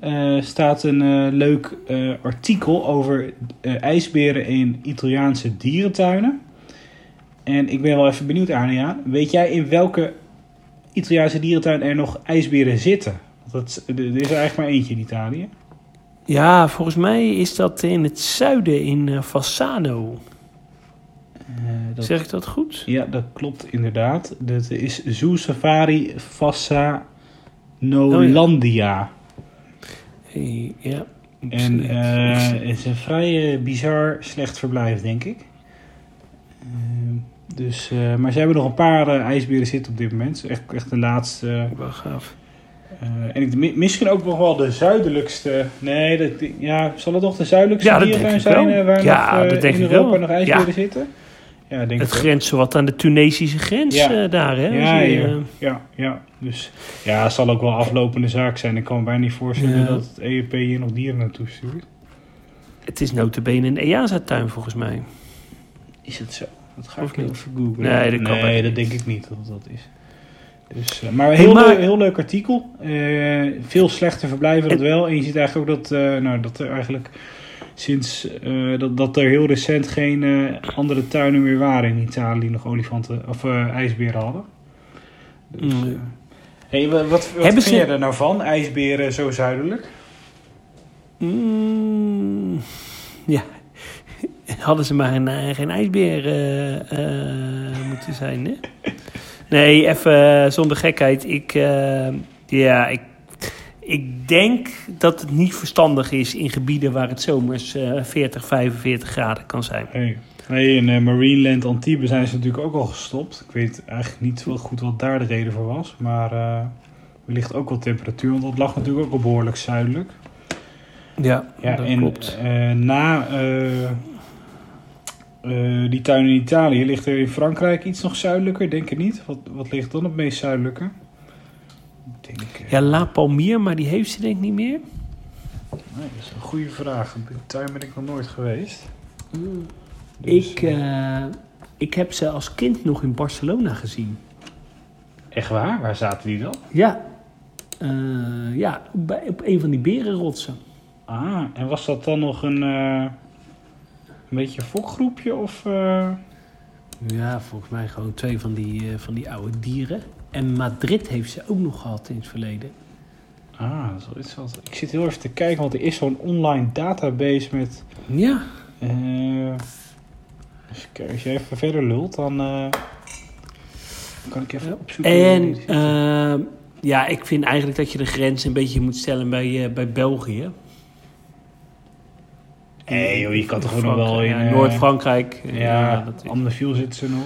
Speaker 2: eh, staat een eh, leuk eh, artikel over ijsberen in Italiaanse dierentuinen. En ik ben wel even benieuwd, Ania. Weet jij in welke Italiaanse dierentuin er nog ijsberen zitten? Want dat, er is er eigenlijk maar eentje in Italië.
Speaker 1: Ja, volgens mij is dat in het zuiden in Fassano.
Speaker 2: Dat
Speaker 1: Zeg ik dat goed?
Speaker 2: Ja, dat klopt inderdaad. Dat is Zoo Safari Fassanolandia.
Speaker 1: Hey, ja.
Speaker 2: En eh, het is een vrij eh, bizar slecht verblijf, denk ik. Ehm, dus, eh, maar ze hebben nog een paar ijsberen zitten op dit moment. Echt, echt de laatste.
Speaker 1: Wel gaaf.
Speaker 2: Eh, en ik, mi- misschien ook nog wel de zuidelijkste. Nee, dat, ja, zal het toch de zuidelijkste
Speaker 1: Ja, dat
Speaker 2: dierentuin
Speaker 1: denk ik
Speaker 2: zijn
Speaker 1: wel.
Speaker 2: waar
Speaker 1: Ja,
Speaker 2: nog, eh,
Speaker 1: dat denk
Speaker 2: in
Speaker 1: ik
Speaker 2: Europa
Speaker 1: wel.
Speaker 2: nog ijsberen
Speaker 1: Ja.
Speaker 2: zitten? Ja, denk
Speaker 1: Het grenst wat aan de Tunesische grens
Speaker 2: Ja.
Speaker 1: eh, daar, hè?
Speaker 2: Ja,
Speaker 1: Als je,
Speaker 2: ja,
Speaker 1: eh,
Speaker 2: ja, ja. Dus ja, het zal ook wel aflopende zaak zijn. Ik kan me bijna niet voorstellen
Speaker 1: Ja.
Speaker 2: dat het EEP hier nog dieren naartoe stuurt.
Speaker 1: het is notabene een EASA-tuin, volgens mij.
Speaker 2: Is het zo? Dat ga
Speaker 1: Of
Speaker 2: ik
Speaker 1: niet?
Speaker 2: even googlen.
Speaker 1: Nee, dat kan
Speaker 2: nee, dat denk ik niet dat dat is. Dus, eh, maar, heel,
Speaker 1: maar-
Speaker 2: leuk, heel leuk artikel. Veel slechte verblijven dat wel. En je ziet eigenlijk ook dat, nou, dat er eigenlijk sinds eh, dat, dat er heel recent geen eh, andere tuinen meer waren in Italië die nog olifanten of eh, ijsberen hadden. Dus,
Speaker 1: Mm.
Speaker 2: hey, wa- wat, wat vind
Speaker 1: ze-
Speaker 2: je er nou van? IJsberen zo zuidelijk?
Speaker 1: Mm, ja. Hadden ze maar een, geen ijsbeer moeten zijn, hè? Nee, even zonder gekheid. Ik, ja, ik, ik denk dat het niet verstandig is in gebieden waar het zomers eh 40, 45 graden kan zijn.
Speaker 2: Hey. Nee, in eh, Marineland Antibes zijn ze natuurlijk ook al gestopt. Ik weet eigenlijk niet wel goed wat daar de reden voor was. Maar eh wellicht ook wel temperatuur, want dat lag natuurlijk ook al behoorlijk zuidelijk.
Speaker 1: Ja,
Speaker 2: Ja,
Speaker 1: dat
Speaker 2: en
Speaker 1: klopt.
Speaker 2: eh, na eh, eh, die tuin in Italië ligt er in Frankrijk iets nog zuidelijker, denk ik niet. Wat, wat ligt dan het meest zuidelijke? Denk, eh,
Speaker 1: Ja, La Palmier, maar die heeft ze denk ik niet meer.
Speaker 2: nee, dat is een goede vraag. In die tuin ben ik nog nooit geweest. Dus,
Speaker 1: Ik, eh, ik heb ze als kind nog in Barcelona gezien.
Speaker 2: Echt waar? Waar zaten die dan?
Speaker 1: Ja, Eh, ja bij, op een van die berenrotsen.
Speaker 2: Ah, en was dat dan nog een, een beetje een fokgroepje? Of,
Speaker 1: Ja, volgens mij gewoon twee van die, van die oude dieren. En Madrid heeft ze ook nog gehad in het verleden.
Speaker 2: Ah, dat is wel iets wat... Ik zit heel even te kijken, want er is zo'n online database met...
Speaker 1: Ja,
Speaker 2: kijken, als je even verder lult, dan eh, kan ik even opzoeken.
Speaker 1: en
Speaker 2: zit.
Speaker 1: eh, ja, ik vind eigenlijk dat je de grens een beetje moet stellen bij, eh, bij België.
Speaker 2: Nee joh, je kan toch ook nog wel in...
Speaker 1: Ja, Noord-Frankrijk.
Speaker 2: Ja,
Speaker 1: dat is-
Speaker 2: Amneviel zitten ze nog.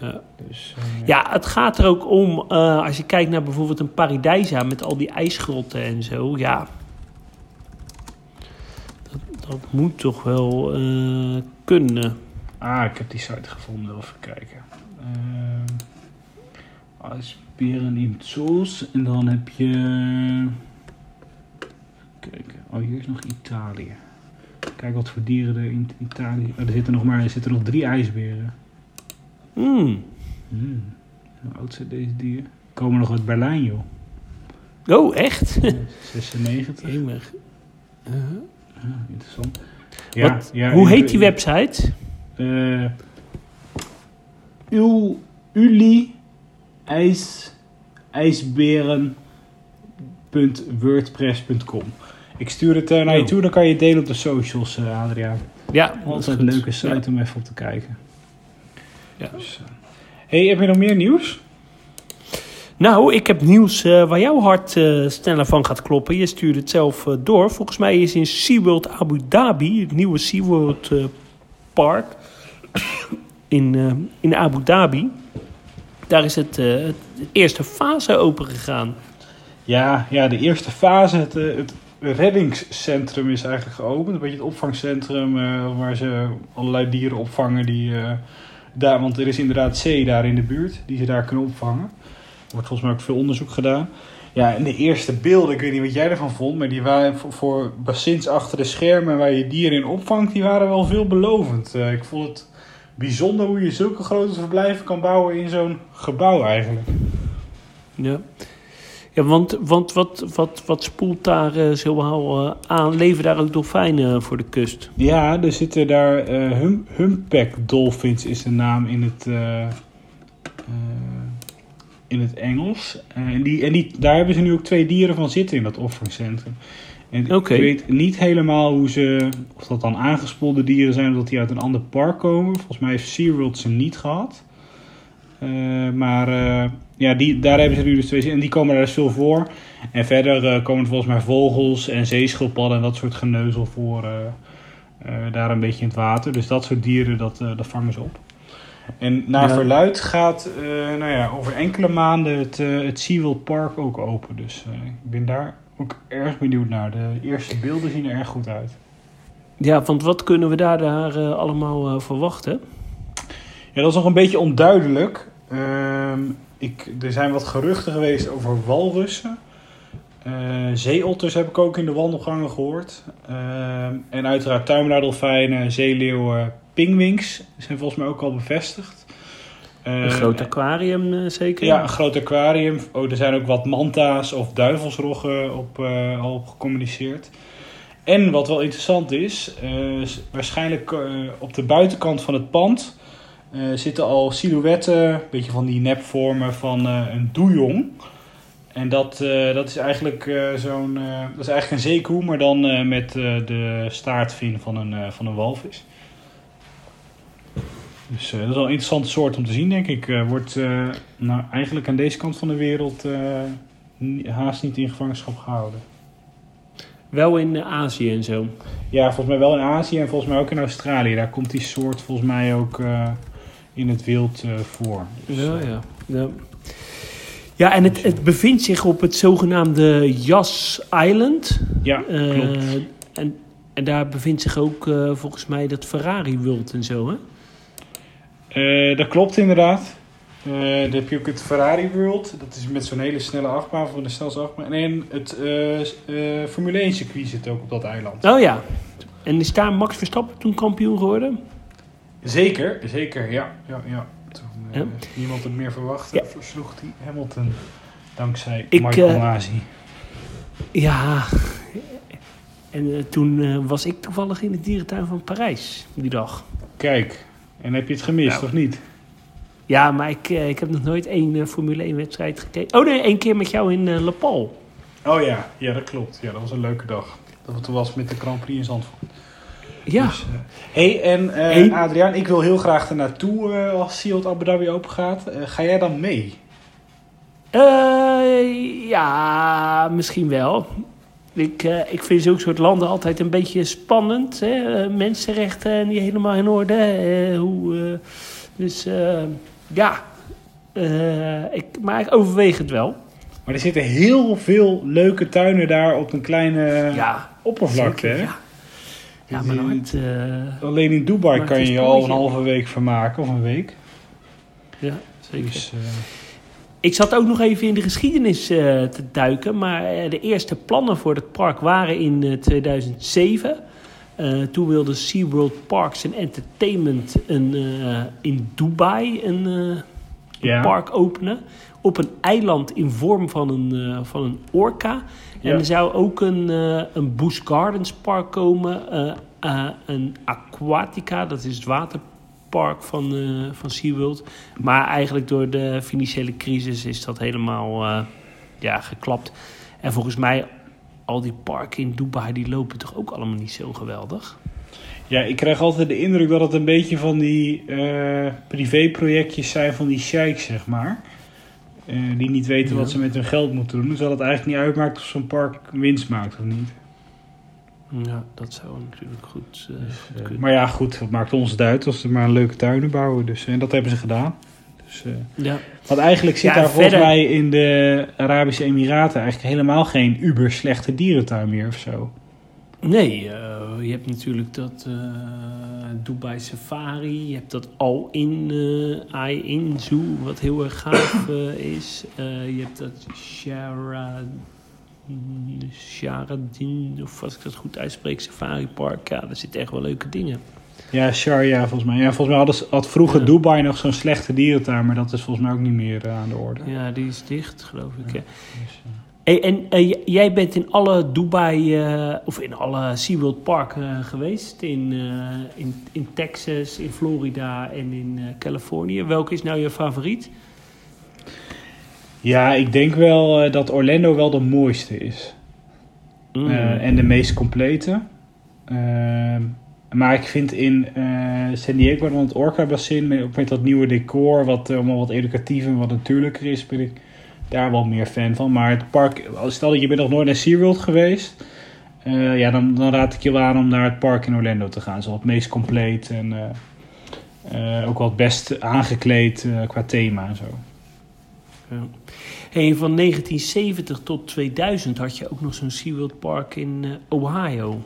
Speaker 1: Ja.
Speaker 2: Dus, eh,
Speaker 1: Ja, het gaat er ook om, eh, als je kijkt naar bijvoorbeeld een Paradijsa met al die ijsgrotten en zo, ja. Dat, dat moet toch wel eh, kunnen.
Speaker 2: Ah, ik heb die site gevonden. Even kijken. Ijsberen in zoos. En dan heb je... Kijk, oh hier is nog Italië. Kijk wat voor dieren er in Italië... Oh, er zitten nog maar er zitten nog drie ijsberen.
Speaker 1: Hmm.
Speaker 2: Hmm. Hoe oud zijn deze dieren? Komen nog uit Berlijn, joh.
Speaker 1: Oh, echt?
Speaker 2: 96.
Speaker 1: Jemig. Uh,
Speaker 2: Ja, interessant.
Speaker 1: Wat- hoe heet die website?
Speaker 2: Ul, Uli ijs, ijsberen.wordpress.com Ik stuur het eh, naar je
Speaker 1: Oh.
Speaker 2: toe, dan kan je het delen op de socials, eh, Adriaan.
Speaker 1: Ja,
Speaker 2: Altijd een leuke site
Speaker 1: Ja.
Speaker 2: om even op te kijken.
Speaker 1: Ja.
Speaker 2: Dus, eh. hey, heb je nog meer nieuws?
Speaker 1: Nou, ik heb nieuws eh, waar jouw hart eh, sneller van gaat kloppen. Je stuurt het zelf door. Volgens mij is in SeaWorld Abu Dhabi, het nieuwe SeaWorld Park in, in Abu Dhabi. Daar is het, het eerste fase open gegaan.
Speaker 2: Ja, ja de eerste fase, het, het reddingscentrum is eigenlijk geopend. Een beetje het opvangcentrum waar ze allerlei dieren opvangen. Die, daar, want er is inderdaad zee daar in de buurt die ze daar kunnen opvangen. Er wordt volgens mij ook veel onderzoek gedaan. Ja, en de eerste beelden, ik weet niet wat jij ervan vond, maar die waren voor, bassins achter de schermen waar je dieren in opvangt, die waren wel veelbelovend. Eh, ik vond het bijzonder hoe je zulke grote verblijven kan bouwen in zo'n gebouw eigenlijk.
Speaker 1: Ja, ja want, want wat, wat, wat spoelt daar eh, zoal eh, aan? Leven daar ook dolfijnen voor de kust?
Speaker 2: Ja, er zitten daar eh hum, humpback dolphins is de naam in het, eh, eh, in het Engels. Eh, en die, en die, daar hebben ze nu ook twee dieren van zitten in dat opvangcentrum. En
Speaker 1: Oké.
Speaker 2: ik weet niet helemaal hoe ze, of dat dan aangespoelde dieren zijn of dat die uit een ander park komen. Volgens mij heeft SeaWorld ze niet gehad. Eh, maar eh, ja, die, daar hebben ze nu dus twee en die komen daar dus veel voor. En verder eh, komen er volgens mij vogels en zeeschildpadden en dat soort geneuzel voor. daar een beetje in het water. Dus dat soort dieren, dat, dat vangen ze op. En naar
Speaker 1: Ja.
Speaker 2: verluid gaat nou ja, over enkele maanden het, eh het SeaWorld Park ook open. Dus ik ben daar ook erg benieuwd naar. De eerste beelden zien er erg goed uit.
Speaker 1: Ja, want wat kunnen we daar, daar allemaal verwachten?
Speaker 2: Ja, dat is nog een beetje onduidelijk. Ehm, ik, er zijn wat geruchten geweest over walrussen. Eh, zeeotters heb ik ook in de wandelgangen gehoord. Ehm, en uiteraard tuimelaardolfijnen, zeeleeuwen, pingwings zijn volgens mij ook al bevestigd.
Speaker 1: Een
Speaker 2: Eh,
Speaker 1: groot aquarium eh, zeker?
Speaker 2: Ja, een groot aquarium. Oh, er zijn ook wat manta's of duivelsroggen op, eh, al op gecommuniceerd. En wat wel interessant is, waarschijnlijk op de buitenkant van het pand zitten al silhouetten, een beetje van die nepvormen van eh, een doejong. En dat, eh, dat is eigenlijk eh, zo'n, eh, dat is eigenlijk een zeekoe, maar dan eh, met eh, de staartvin van een, eh, van een walvis. Dus eh, dat is wel een interessante soort om te zien, denk ik. Eh, wordt eh, nou, eigenlijk aan deze kant van de wereld eh, haast niet in gevangenschap gehouden.
Speaker 1: Wel in eh, Azië en zo.
Speaker 2: Ja, volgens mij wel in Azië en volgens mij ook in Australië. Daar komt die soort volgens mij ook eh, in het wild eh, voor. Dus,
Speaker 1: Ja,
Speaker 2: eh,
Speaker 1: ja. Ja, ja en het, het bevindt zich op het zogenaamde Yas Island.
Speaker 2: ja,
Speaker 1: Eh,
Speaker 2: klopt.
Speaker 1: en, en daar bevindt zich ook eh, volgens mij dat Ferrari World en zo, hè?
Speaker 2: Eh, dat klopt inderdaad. Eh, dan heb je ook het Ferrari World. Dat is met zo'n hele snelle achtbaan van de snelste achtbaan. En het eh, eh, Formule 1 circuit zit ook op dat eiland.
Speaker 1: Oh ja. En is daar Max Verstappen toen kampioen geworden?
Speaker 2: Zeker, zeker, ja. ja, ja. Toen eh,
Speaker 1: Ja.
Speaker 2: niemand het meer verwachtte,
Speaker 1: Ja.
Speaker 2: versloeg hij Hamilton. Dankzij
Speaker 1: Ik,
Speaker 2: Michael
Speaker 1: eh,
Speaker 2: Masi.
Speaker 1: Ja. En eh, toen eh, was ik toevallig in de dierentuin van Parijs, die dag.
Speaker 2: Kijk, en heb je het gemist,
Speaker 1: Nou.
Speaker 2: of niet?
Speaker 1: Ja, maar ik, ik heb nog nooit één eh, Formule 1 wedstrijd gekeken. Oh nee, één keer met jou in Le Pal.
Speaker 2: Oh ja, ja, dat klopt. Ja, dat was een leuke dag. Dat het was met de Grand Prix in Zandvoort.
Speaker 1: Ja.
Speaker 2: Dus, eh, hey, en eh
Speaker 1: Hey.
Speaker 2: Adriaan, ik wil heel graag er naartoe eh, als Sealed Abu Dhabi open gaat. Eh, ga jij dan mee?
Speaker 1: Eh, ja, misschien wel. Ik, eh, ik vind zulke soort landen altijd een beetje spannend. Hè? Mensenrechten niet helemaal in orde. Eh, hoe, eh, dus eh, ja, Eh, ik, maar ik overweeg het wel.
Speaker 2: Maar er zitten heel veel leuke tuinen daar op een kleine
Speaker 1: ja,
Speaker 2: oppervlakte.
Speaker 1: zeker,
Speaker 2: Hè?
Speaker 1: Ja, ja maar eh,
Speaker 2: Alleen in Dubai kan je je al een halve week vermaken of een week.
Speaker 1: ja, zeker.
Speaker 2: Dus, eh,
Speaker 1: Ik zat ook nog even in de geschiedenis eh, te duiken. Maar de eerste plannen voor het park waren in eh, 2007. Eh, toen wilde SeaWorld Parks and Entertainment een, in Dubai een, een
Speaker 2: Ja.
Speaker 1: park openen. Op een eiland in vorm van een, van een orka. En
Speaker 2: Ja.
Speaker 1: er zou ook een, eh een Busch Gardens park komen. eh, eh, een Aquatica, dat is het waterpark van, van SeaWorld. Maar eigenlijk door de financiële crisis is dat helemaal ja, geklapt. En volgens mij, al die parken in Dubai, die lopen toch ook allemaal niet zo geweldig?
Speaker 2: ja, ik krijg altijd de indruk dat het een beetje van die privéprojectjes zijn van die sheiks, zeg maar. Eh, die niet weten
Speaker 1: Ja.
Speaker 2: wat ze met hun geld moeten doen. Terwijl het eigenlijk niet uitmaakt of zo'n park winst maakt of niet.
Speaker 1: Ja, dat zou natuurlijk goed, eh, goed
Speaker 2: Eh,
Speaker 1: kunnen.
Speaker 2: maar ja, goed, wat maakt ons het uit als ze maar een leuke tuinen bouwen. Dus, en dat hebben ze gedaan. Dus, eh,
Speaker 1: Ja.
Speaker 2: want eigenlijk zit
Speaker 1: Ja,
Speaker 2: daar volgens mij in de Arabische Emiraten eigenlijk helemaal geen uber slechte dierentuin meer of zo.
Speaker 1: Nee, eh, je hebt natuurlijk dat eh, Dubai Safari. Je hebt dat Al-In, eh Ai-In Zoo, wat heel erg gaaf is. Je hebt dat Shara... Sharadin, of als ik dat goed uitspreek, Safari Park. Ja, daar zitten echt wel leuke dingen.
Speaker 2: Ja, Sharjah volgens mij. Ja, volgens mij had vroeger
Speaker 1: Ja.
Speaker 2: Dubai nog zo'n slechte dierentuin, maar dat is volgens mij ook niet meer aan de orde.
Speaker 1: Ja, die is dicht, geloof ik. hè.
Speaker 2: Dus,
Speaker 1: Hey, en eh, jij bent in alle Dubai, eh, of in alle SeaWorld parken geweest. In, eh, in, in Texas, in Florida en in eh, Californië. Welke is nou je favoriet?
Speaker 2: ja, ik denk wel eh, dat Orlando wel de mooiste is.
Speaker 1: Mm.
Speaker 2: Eh, en de meest complete. Ehm, maar ik vind in eh, San Diego dan het Orca Bassin, met, ook met dat nieuwe decor, wat eh, allemaal wat educatiever en wat natuurlijker is, ben ik daar wel meer fan van. Maar het park, stel dat je bent nog nooit naar SeaWorld geweest, eh, ja, dan, dan raad ik je wel aan om naar het park in Orlando te gaan. Zo het meest compleet en eh, ook wel het best aangekleed eh, qua thema en zo.
Speaker 1: Ja. Hey, van 1970 tot 2000 had je ook nog zo'n SeaWorld Park in eh, Ohio.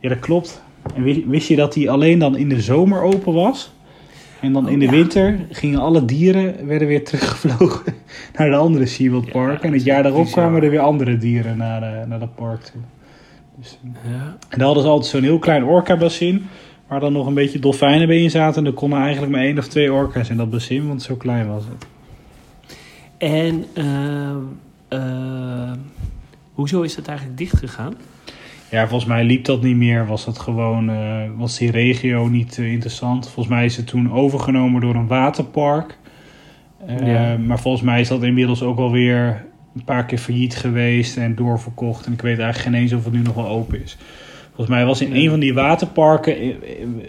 Speaker 2: Ja, dat klopt. En wist, wist je dat die alleen dan in de zomer open was? En dan
Speaker 1: Oh,
Speaker 2: in de
Speaker 1: ja.
Speaker 2: winter gingen alle dieren werden weer teruggevlogen naar de andere SeaWorld Park. en het jaar daarop
Speaker 1: bizar.
Speaker 2: kwamen er weer andere dieren naar, eh, naar dat park toe. Dus, eh,
Speaker 1: Ja.
Speaker 2: en daar hadden ze altijd zo'n heel klein orca-bassin. Waar dan nog een beetje dolfijnen bij in zaten. En er konden eigenlijk maar één of twee orka's in dat bassin, want zo klein was het.
Speaker 1: En eh, hoezo is dat eigenlijk dicht gegaan?
Speaker 2: Ja, volgens mij liep dat niet meer. Was dat gewoon, eh, was die regio niet eh, interessant. Volgens mij is het toen overgenomen door een waterpark. Eh,
Speaker 1: Ja.
Speaker 2: Maar volgens mij is dat inmiddels ook alweer een paar keer failliet geweest en doorverkocht. En ik weet eigenlijk geen eens of het nu nog wel open is. Volgens mij was in een van die waterparken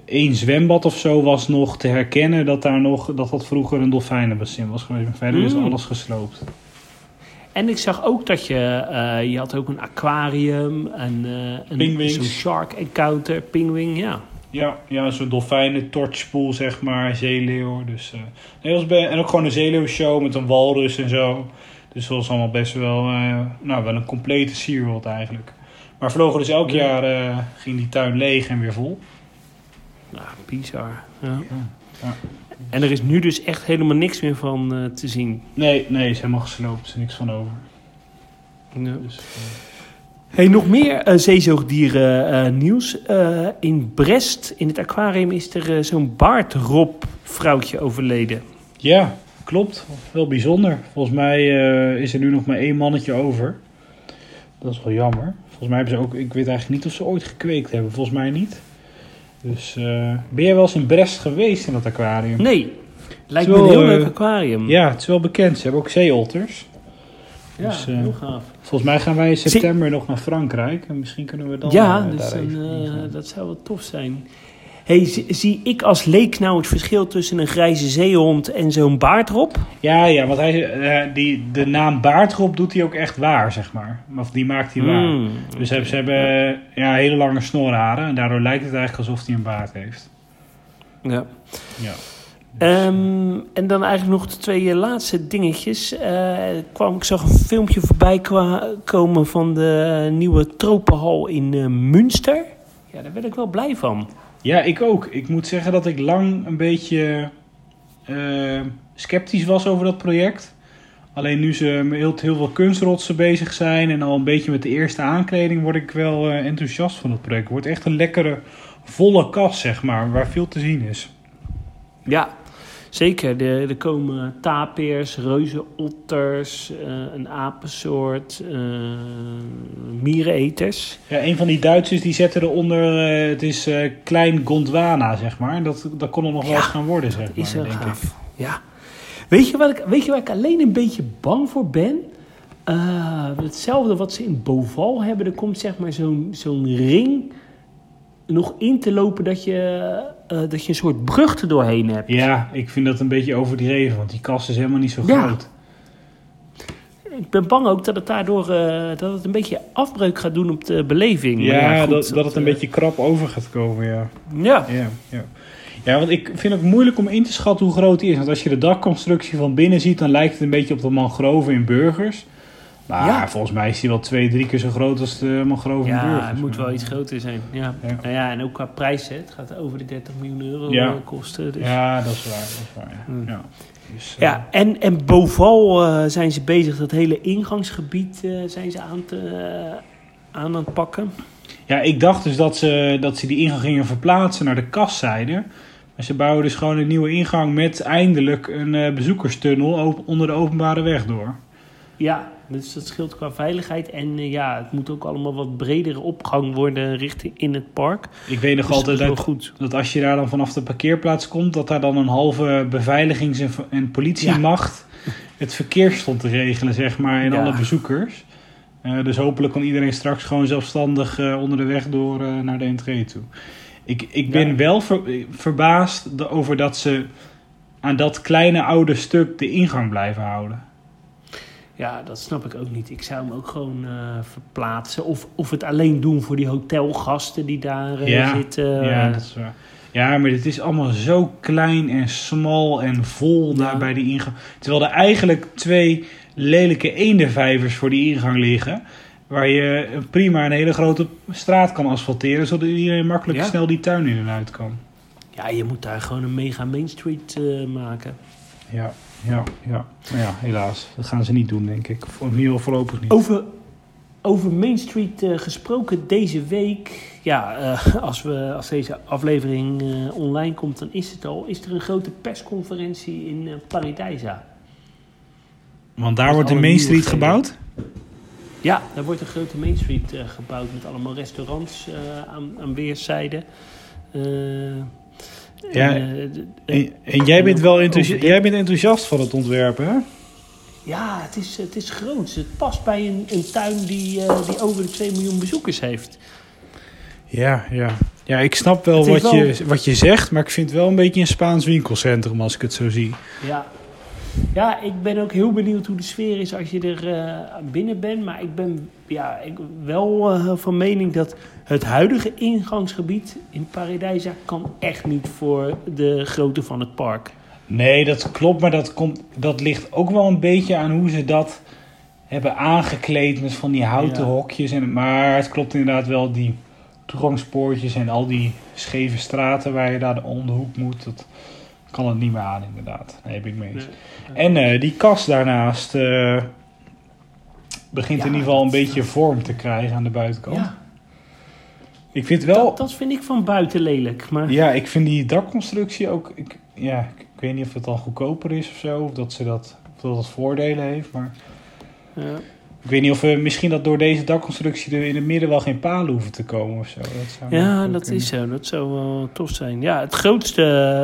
Speaker 2: één zwembad of zo was nog te herkennen dat daar nog dat dat vroeger een dolfijnenbassin was geweest. Maar verder is
Speaker 1: Mm.
Speaker 2: alles gesloopt.
Speaker 1: En ik zag ook dat je, eh, je had ook een aquarium en eh een zo'n shark encounter, pingwing, ja.
Speaker 2: Ja, ja zo'n dolfijnen torchpool, zeg maar, zeeleeuw. Dus, eh, nee, was bij, en ook gewoon een zeeleeuwshow met een walrus en zo. Dus dat was allemaal best wel, nou, wel een complete SeaWorld eigenlijk. Maar vlogen dus elk
Speaker 1: Ja.
Speaker 2: jaar, ging die tuin leeg en weer vol.
Speaker 1: Nou, bizar. Ja.
Speaker 2: Ja.
Speaker 1: En er is nu dus echt helemaal niks meer van eh, te zien.
Speaker 2: Nee, nee, is helemaal gesloopt. Er is niks van over.
Speaker 1: Ja.
Speaker 2: Dus, eh,
Speaker 1: Hey, nog meer eh, zeezoogdieren nieuws. In Brest, in het aquarium, is er zo'n baardrop-vrouwtje overleden.
Speaker 2: ja, klopt. Wel bijzonder. Volgens mij is er nu nog maar één mannetje over. Dat is wel jammer. Volgens mij hebben ze ook, ik weet eigenlijk niet of ze ooit gekweekt hebben. Volgens mij niet. Dus eh, ben jij wel eens in Brest geweest in dat aquarium?
Speaker 1: Nee, lijkt me een heel
Speaker 2: eh,
Speaker 1: leuk aquarium.
Speaker 2: Ja, het is wel bekend. Ze hebben ook zeeotters.
Speaker 1: Ja,
Speaker 2: dus, eh,
Speaker 1: heel gaaf.
Speaker 2: Volgens mij gaan wij in september nog naar Frankrijk. En misschien kunnen we dan
Speaker 1: ja,
Speaker 2: eh,
Speaker 1: dus
Speaker 2: daar
Speaker 1: een, eh, dat zou wel tof zijn. Hey, zie, zie ik als leek nou het verschil tussen een grijze zeehond en zo'n baardrop?
Speaker 2: Ja, ja, want hij, eh, die, de naam baardrop doet hij ook echt waar, zeg maar. Of die maakt hij waar.
Speaker 1: Mm,
Speaker 2: Dus ze, ze hebben ja, hele lange snorharen. En daardoor lijkt het eigenlijk alsof hij een baard heeft.
Speaker 1: Ja.
Speaker 2: Ja.
Speaker 1: Ehm, en dan eigenlijk nog de twee eh, laatste dingetjes. Eh, kwam, ik zag een filmpje voorbij komen van de nieuwe tropenhal in eh, Münster. Ja, daar werd ik wel blij van.
Speaker 2: Ja, ik ook. Ik moet zeggen dat ik lang een beetje eh, sceptisch was over dat project. Alleen nu ze met heel, veel kunstrotsen bezig zijn en al een beetje met de eerste aankleding word ik wel eh, enthousiast van het project. Het wordt echt een lekkere, volle kast, zeg maar, waar veel te zien is.
Speaker 1: Ja, zeker. Er, er komen tapirs, reuzenotters, eh een apensoort, eh miereneters.
Speaker 2: Ja, een van die Duitsers die zette eronder, eh, het is Klein Gondwana, zeg maar. Dat, dat kon er nog wel eens gaan worden, zeg maar,
Speaker 1: is
Speaker 2: denk
Speaker 1: gaaf.
Speaker 2: ik.
Speaker 1: Ja. Weet je, wat ik, weet je waar ik alleen een beetje bang voor ben? Hetzelfde wat ze in Boval hebben. Er komt zeg maar zo'n zo'n ring nog in te lopen dat je, eh, dat je een soort brug er doorheen hebt.
Speaker 2: Ja, ik vind dat een beetje overdreven, want die kast is helemaal niet zo
Speaker 1: Ja.
Speaker 2: groot.
Speaker 1: Ik ben bang ook dat het daardoor eh, dat het een beetje afbreuk gaat doen op de beleving.
Speaker 2: Ja,
Speaker 1: goed,
Speaker 2: dat, dat het een
Speaker 1: eh,
Speaker 2: beetje krap over gaat komen, ja.
Speaker 1: Ja,
Speaker 2: Ja, ja. ja, want ik vind het moeilijk om in te schatten hoe groot die is. Want als je de dakconstructie van binnen ziet, dan lijkt het een beetje op de mangrove in Burgers. Maar
Speaker 1: Ja.
Speaker 2: volgens mij is die wel twee, drie keer zo groot als de mangrove
Speaker 1: ja het moet wel iets groter zijn. Ja.
Speaker 2: Ja.
Speaker 1: Nou ja, en ook qua prijs, hè. het gaat over de 30 miljoen euro
Speaker 2: Ja.
Speaker 1: eh, kosten. Dus.
Speaker 2: Ja, dat is waar. Dat is waar ja.
Speaker 1: Hmm.
Speaker 2: Ja. Dus, eh,
Speaker 1: Ja, en, en Boval eh, zijn ze bezig, dat hele ingangsgebied zijn ze aan, te, aan het pakken.
Speaker 2: Ja, ik dacht dus dat ze, dat ze die ingang gingen verplaatsen naar de kastzijde. Maar ze bouwen dus gewoon een nieuwe ingang met eindelijk een bezoekerstunnel onder de openbare weg door.
Speaker 1: Ja, dus dat scheelt qua veiligheid. En eh, ja, het moet ook allemaal wat bredere opgang worden richting in het park.
Speaker 2: Ik weet nog
Speaker 1: Dus
Speaker 2: altijd dat,
Speaker 1: goed.
Speaker 2: dat als je daar dan vanaf de parkeerplaats komt, dat daar dan een halve beveiligings- en, en politiemacht het verkeer stond te regelen, zeg maar, en
Speaker 1: Ja.
Speaker 2: alle bezoekers. Eh, dus hopelijk kan iedereen straks gewoon zelfstandig eh, onder de weg door naar de entree toe. Ik, ik ben
Speaker 1: Ja.
Speaker 2: wel ver- verbaasd over dat ze aan dat kleine oude stuk de ingang blijven houden.
Speaker 1: Ja, dat snap ik ook niet. Ik zou hem ook gewoon eh, verplaatsen. Of, of het alleen doen voor die hotelgasten die daar eh,
Speaker 2: Ja,
Speaker 1: zitten.
Speaker 2: ja, dat is waar. Ja, maar dit is allemaal zo klein en smal en vol daar
Speaker 1: Ja.
Speaker 2: bij die ingang. Terwijl er eigenlijk twee lelijke eendenvijvers voor die ingang liggen. Waar je prima een hele grote straat kan asfalteren. Zodat iedereen makkelijk
Speaker 1: Ja.
Speaker 2: snel die tuin in en uit kan.
Speaker 1: Ja, je moet daar gewoon een mega Main Street eh, maken.
Speaker 2: Ja, ja, ja. Maar ja, helaas. Dat gaan ze niet doen, denk ik. Voor in ieder geval voorlopig niet.
Speaker 1: Over, over Main Street eh, gesproken, deze week, ja, eh, als, we, als deze aflevering eh, online komt, dan is het al, is er een grote persconferentie in eh, Paradijsa.
Speaker 2: Want daar
Speaker 1: Met
Speaker 2: wordt de Main Street gebouwd.
Speaker 1: Ja, daar wordt een grote Main Street eh, gebouwd met allemaal restaurants eh, aan, aan weerszijden.
Speaker 2: Ja,
Speaker 1: en, eh,
Speaker 2: En, en jij, bent wel enthousi-
Speaker 1: Over-
Speaker 2: jij bent enthousiast van het ontwerpen, hè?
Speaker 1: Ja, het is, het is groots. Het past bij een, een tuin die, eh, die over de 2 miljoen bezoekers heeft.
Speaker 2: Ja, ja. Ja, ik snap wel wat,
Speaker 1: wel-
Speaker 2: Je, wat je zegt, maar ik vind het wel een beetje een Spaans winkelcentrum als ik het zo zie.
Speaker 1: Ja. Ja, ik ben ook heel benieuwd hoe de sfeer is als je er eh, binnen bent. Maar ik ben ja, ik wel eh, van mening dat het huidige ingangsgebied in Paradijsa kan echt niet voor de grootte van het park.
Speaker 2: Nee, dat klopt, maar dat, komt, dat ligt ook wel een beetje aan hoe ze dat hebben aangekleed met van die houten
Speaker 1: Ja.
Speaker 2: hokjes. En, maar het klopt inderdaad wel, die toegangspoortjes en al die scheve straten waar je daar om de hoek moet, dat kan het niet meer aan inderdaad. Daar heb ik mee eens. En eh, die kast daarnaast eh, begint
Speaker 1: Ja,
Speaker 2: in ieder geval een
Speaker 1: dat-
Speaker 2: beetje vorm te krijgen aan de buitenkant.
Speaker 1: Ja,
Speaker 2: Ik vind wel...
Speaker 1: dat, dat vind ik van buiten lelijk. Maar
Speaker 2: Ja, ik vind die dakconstructie ook. Ik, ja, ik, ik weet niet of het dan goedkoper is of zo. Of dat ze dat, of dat het voordelen heeft. Maar
Speaker 1: ja.
Speaker 2: Ik weet niet of we misschien dat door deze dakconstructie er in het midden wel geen palen hoeven te komen of zo. Dat zou
Speaker 1: Ja, dat
Speaker 2: kunnen.
Speaker 1: is zo. Dat zou wel tof zijn. Ja, het grootste,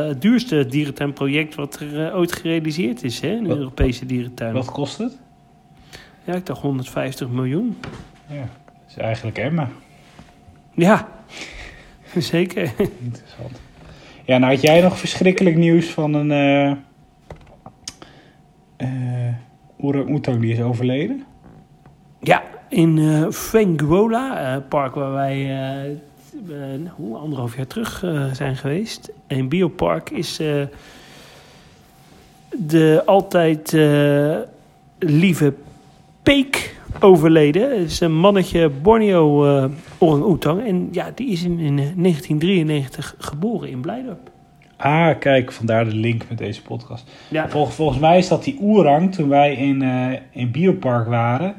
Speaker 1: het duurste dierentuinproject wat er eh, ooit gerealiseerd is, hè? Een
Speaker 2: Wat-
Speaker 1: Europese dierentuin.
Speaker 2: Wat kost het?
Speaker 1: Ja, ik dacht 150 miljoen.
Speaker 2: Ja, dat is eigenlijk Emma.
Speaker 1: Ja, zeker.
Speaker 2: Interessant. Ja, nou had jij nog verschrikkelijk nieuws van een orang-oetang die is overleden.
Speaker 1: Ja, in eh, park waar wij eh, nou, anderhalf jaar terug zijn geweest. Een biopark is de altijd lieve Peek overleden. Het is een mannetje Borneo eh orang-oetang. En ja, die is in, in 1993 geboren in Blijdorp.
Speaker 2: Ah, kijk, vandaar de link met deze podcast.
Speaker 1: Ja,
Speaker 2: Vol- volgens mij is dat die oerang toen wij in, eh in Biopark waren.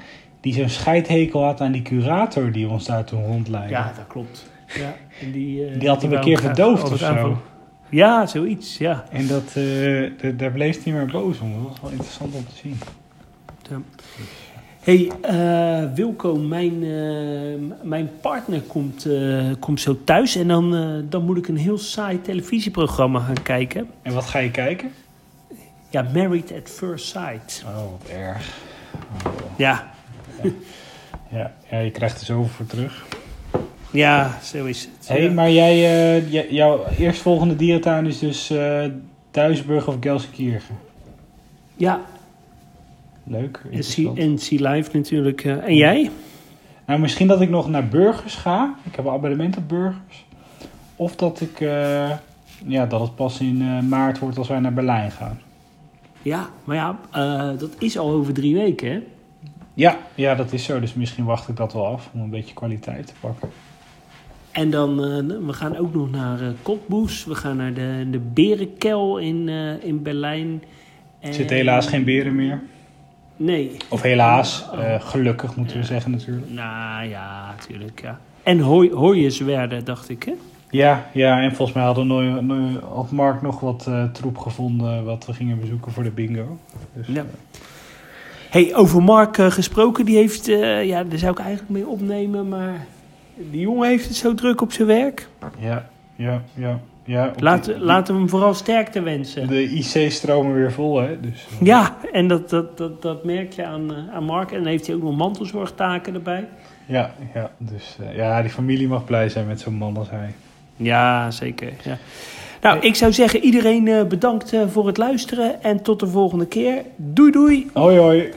Speaker 2: Die zo'n scheidhekel had aan die curator die ons daar toen rondleidde.
Speaker 1: ja dat klopt. Ja, en die, eh,
Speaker 2: Die had hem een keer verdoofd of zo.
Speaker 1: Ja, zoiets, ja.
Speaker 2: En dat, eh, daar bleef hij maar boos om. Dat was wel interessant om te zien.
Speaker 1: hey, eh, Wilco, mijn, mijn partner komt, komt zo thuis en dan, dan moet ik een heel saai televisieprogramma gaan kijken.
Speaker 2: En wat ga je kijken?
Speaker 1: Ja, Married at First Sight.
Speaker 2: Oh, wat erg.
Speaker 1: Ja,
Speaker 2: Ja, ja, je krijgt er zoveel voor terug.
Speaker 1: ja, zo is het.
Speaker 2: Hé,
Speaker 1: Ja.
Speaker 2: maar jij, j- jouw eerstvolgende dierentuin is dus eh Duisburg of Gelsenkirchen.
Speaker 1: Ja,
Speaker 2: Leuk,
Speaker 1: en. Sea, Live natuurlijk. eh. en jij?
Speaker 2: Nou, misschien dat ik nog naar Burgers ga. Ik heb een abonnement op Burgers. Of dat ik, ja, dat het pas in maart wordt als wij naar Berlijn gaan.
Speaker 1: Ja, maar ja, dat is al over drie weken, hè?
Speaker 2: Ja, ja, dat is zo. Dus misschien wacht ik dat wel af om een beetje kwaliteit te pakken.
Speaker 1: En dan, eh, we gaan ook nog naar Cottbus. We gaan naar de, de Berenkel in, eh, in Berlijn.
Speaker 2: Er zitten helaas geen beren meer.
Speaker 1: Nee.
Speaker 2: Of helaas,
Speaker 1: Oh.
Speaker 2: gelukkig moeten we zeggen natuurlijk.
Speaker 1: Nou ja, natuurlijk, ja. En hooi, hooienswerden, dacht ik, hè?
Speaker 2: Ja, ja, en volgens mij hadden nooit, nooit, had Mark nog wat troep gevonden wat we gingen bezoeken voor de bingo. Dus,
Speaker 1: Ja. Hey, over Mark eh, gesproken, die heeft... eh, ja, daar zou ik eigenlijk mee opnemen, maar... Die jongen heeft het zo druk op zijn werk.
Speaker 2: ja, ja, ja. ja
Speaker 1: Laat,
Speaker 2: die-
Speaker 1: laten we hem vooral sterkte wensen.
Speaker 2: De IC stromen weer vol, hè? Dus, eh,
Speaker 1: Ja, en dat, dat, dat, dat merk je aan, aan Mark. En dan heeft hij ook nog mantelzorgtaken erbij.
Speaker 2: Ja, ja, dus ja, die familie mag blij zijn met zo'n man als hij.
Speaker 1: Ja, zeker. Ja. Nou, ik zou zeggen, iedereen bedankt voor het luisteren. En tot de volgende keer. Doei doei!
Speaker 2: Hoi hoi!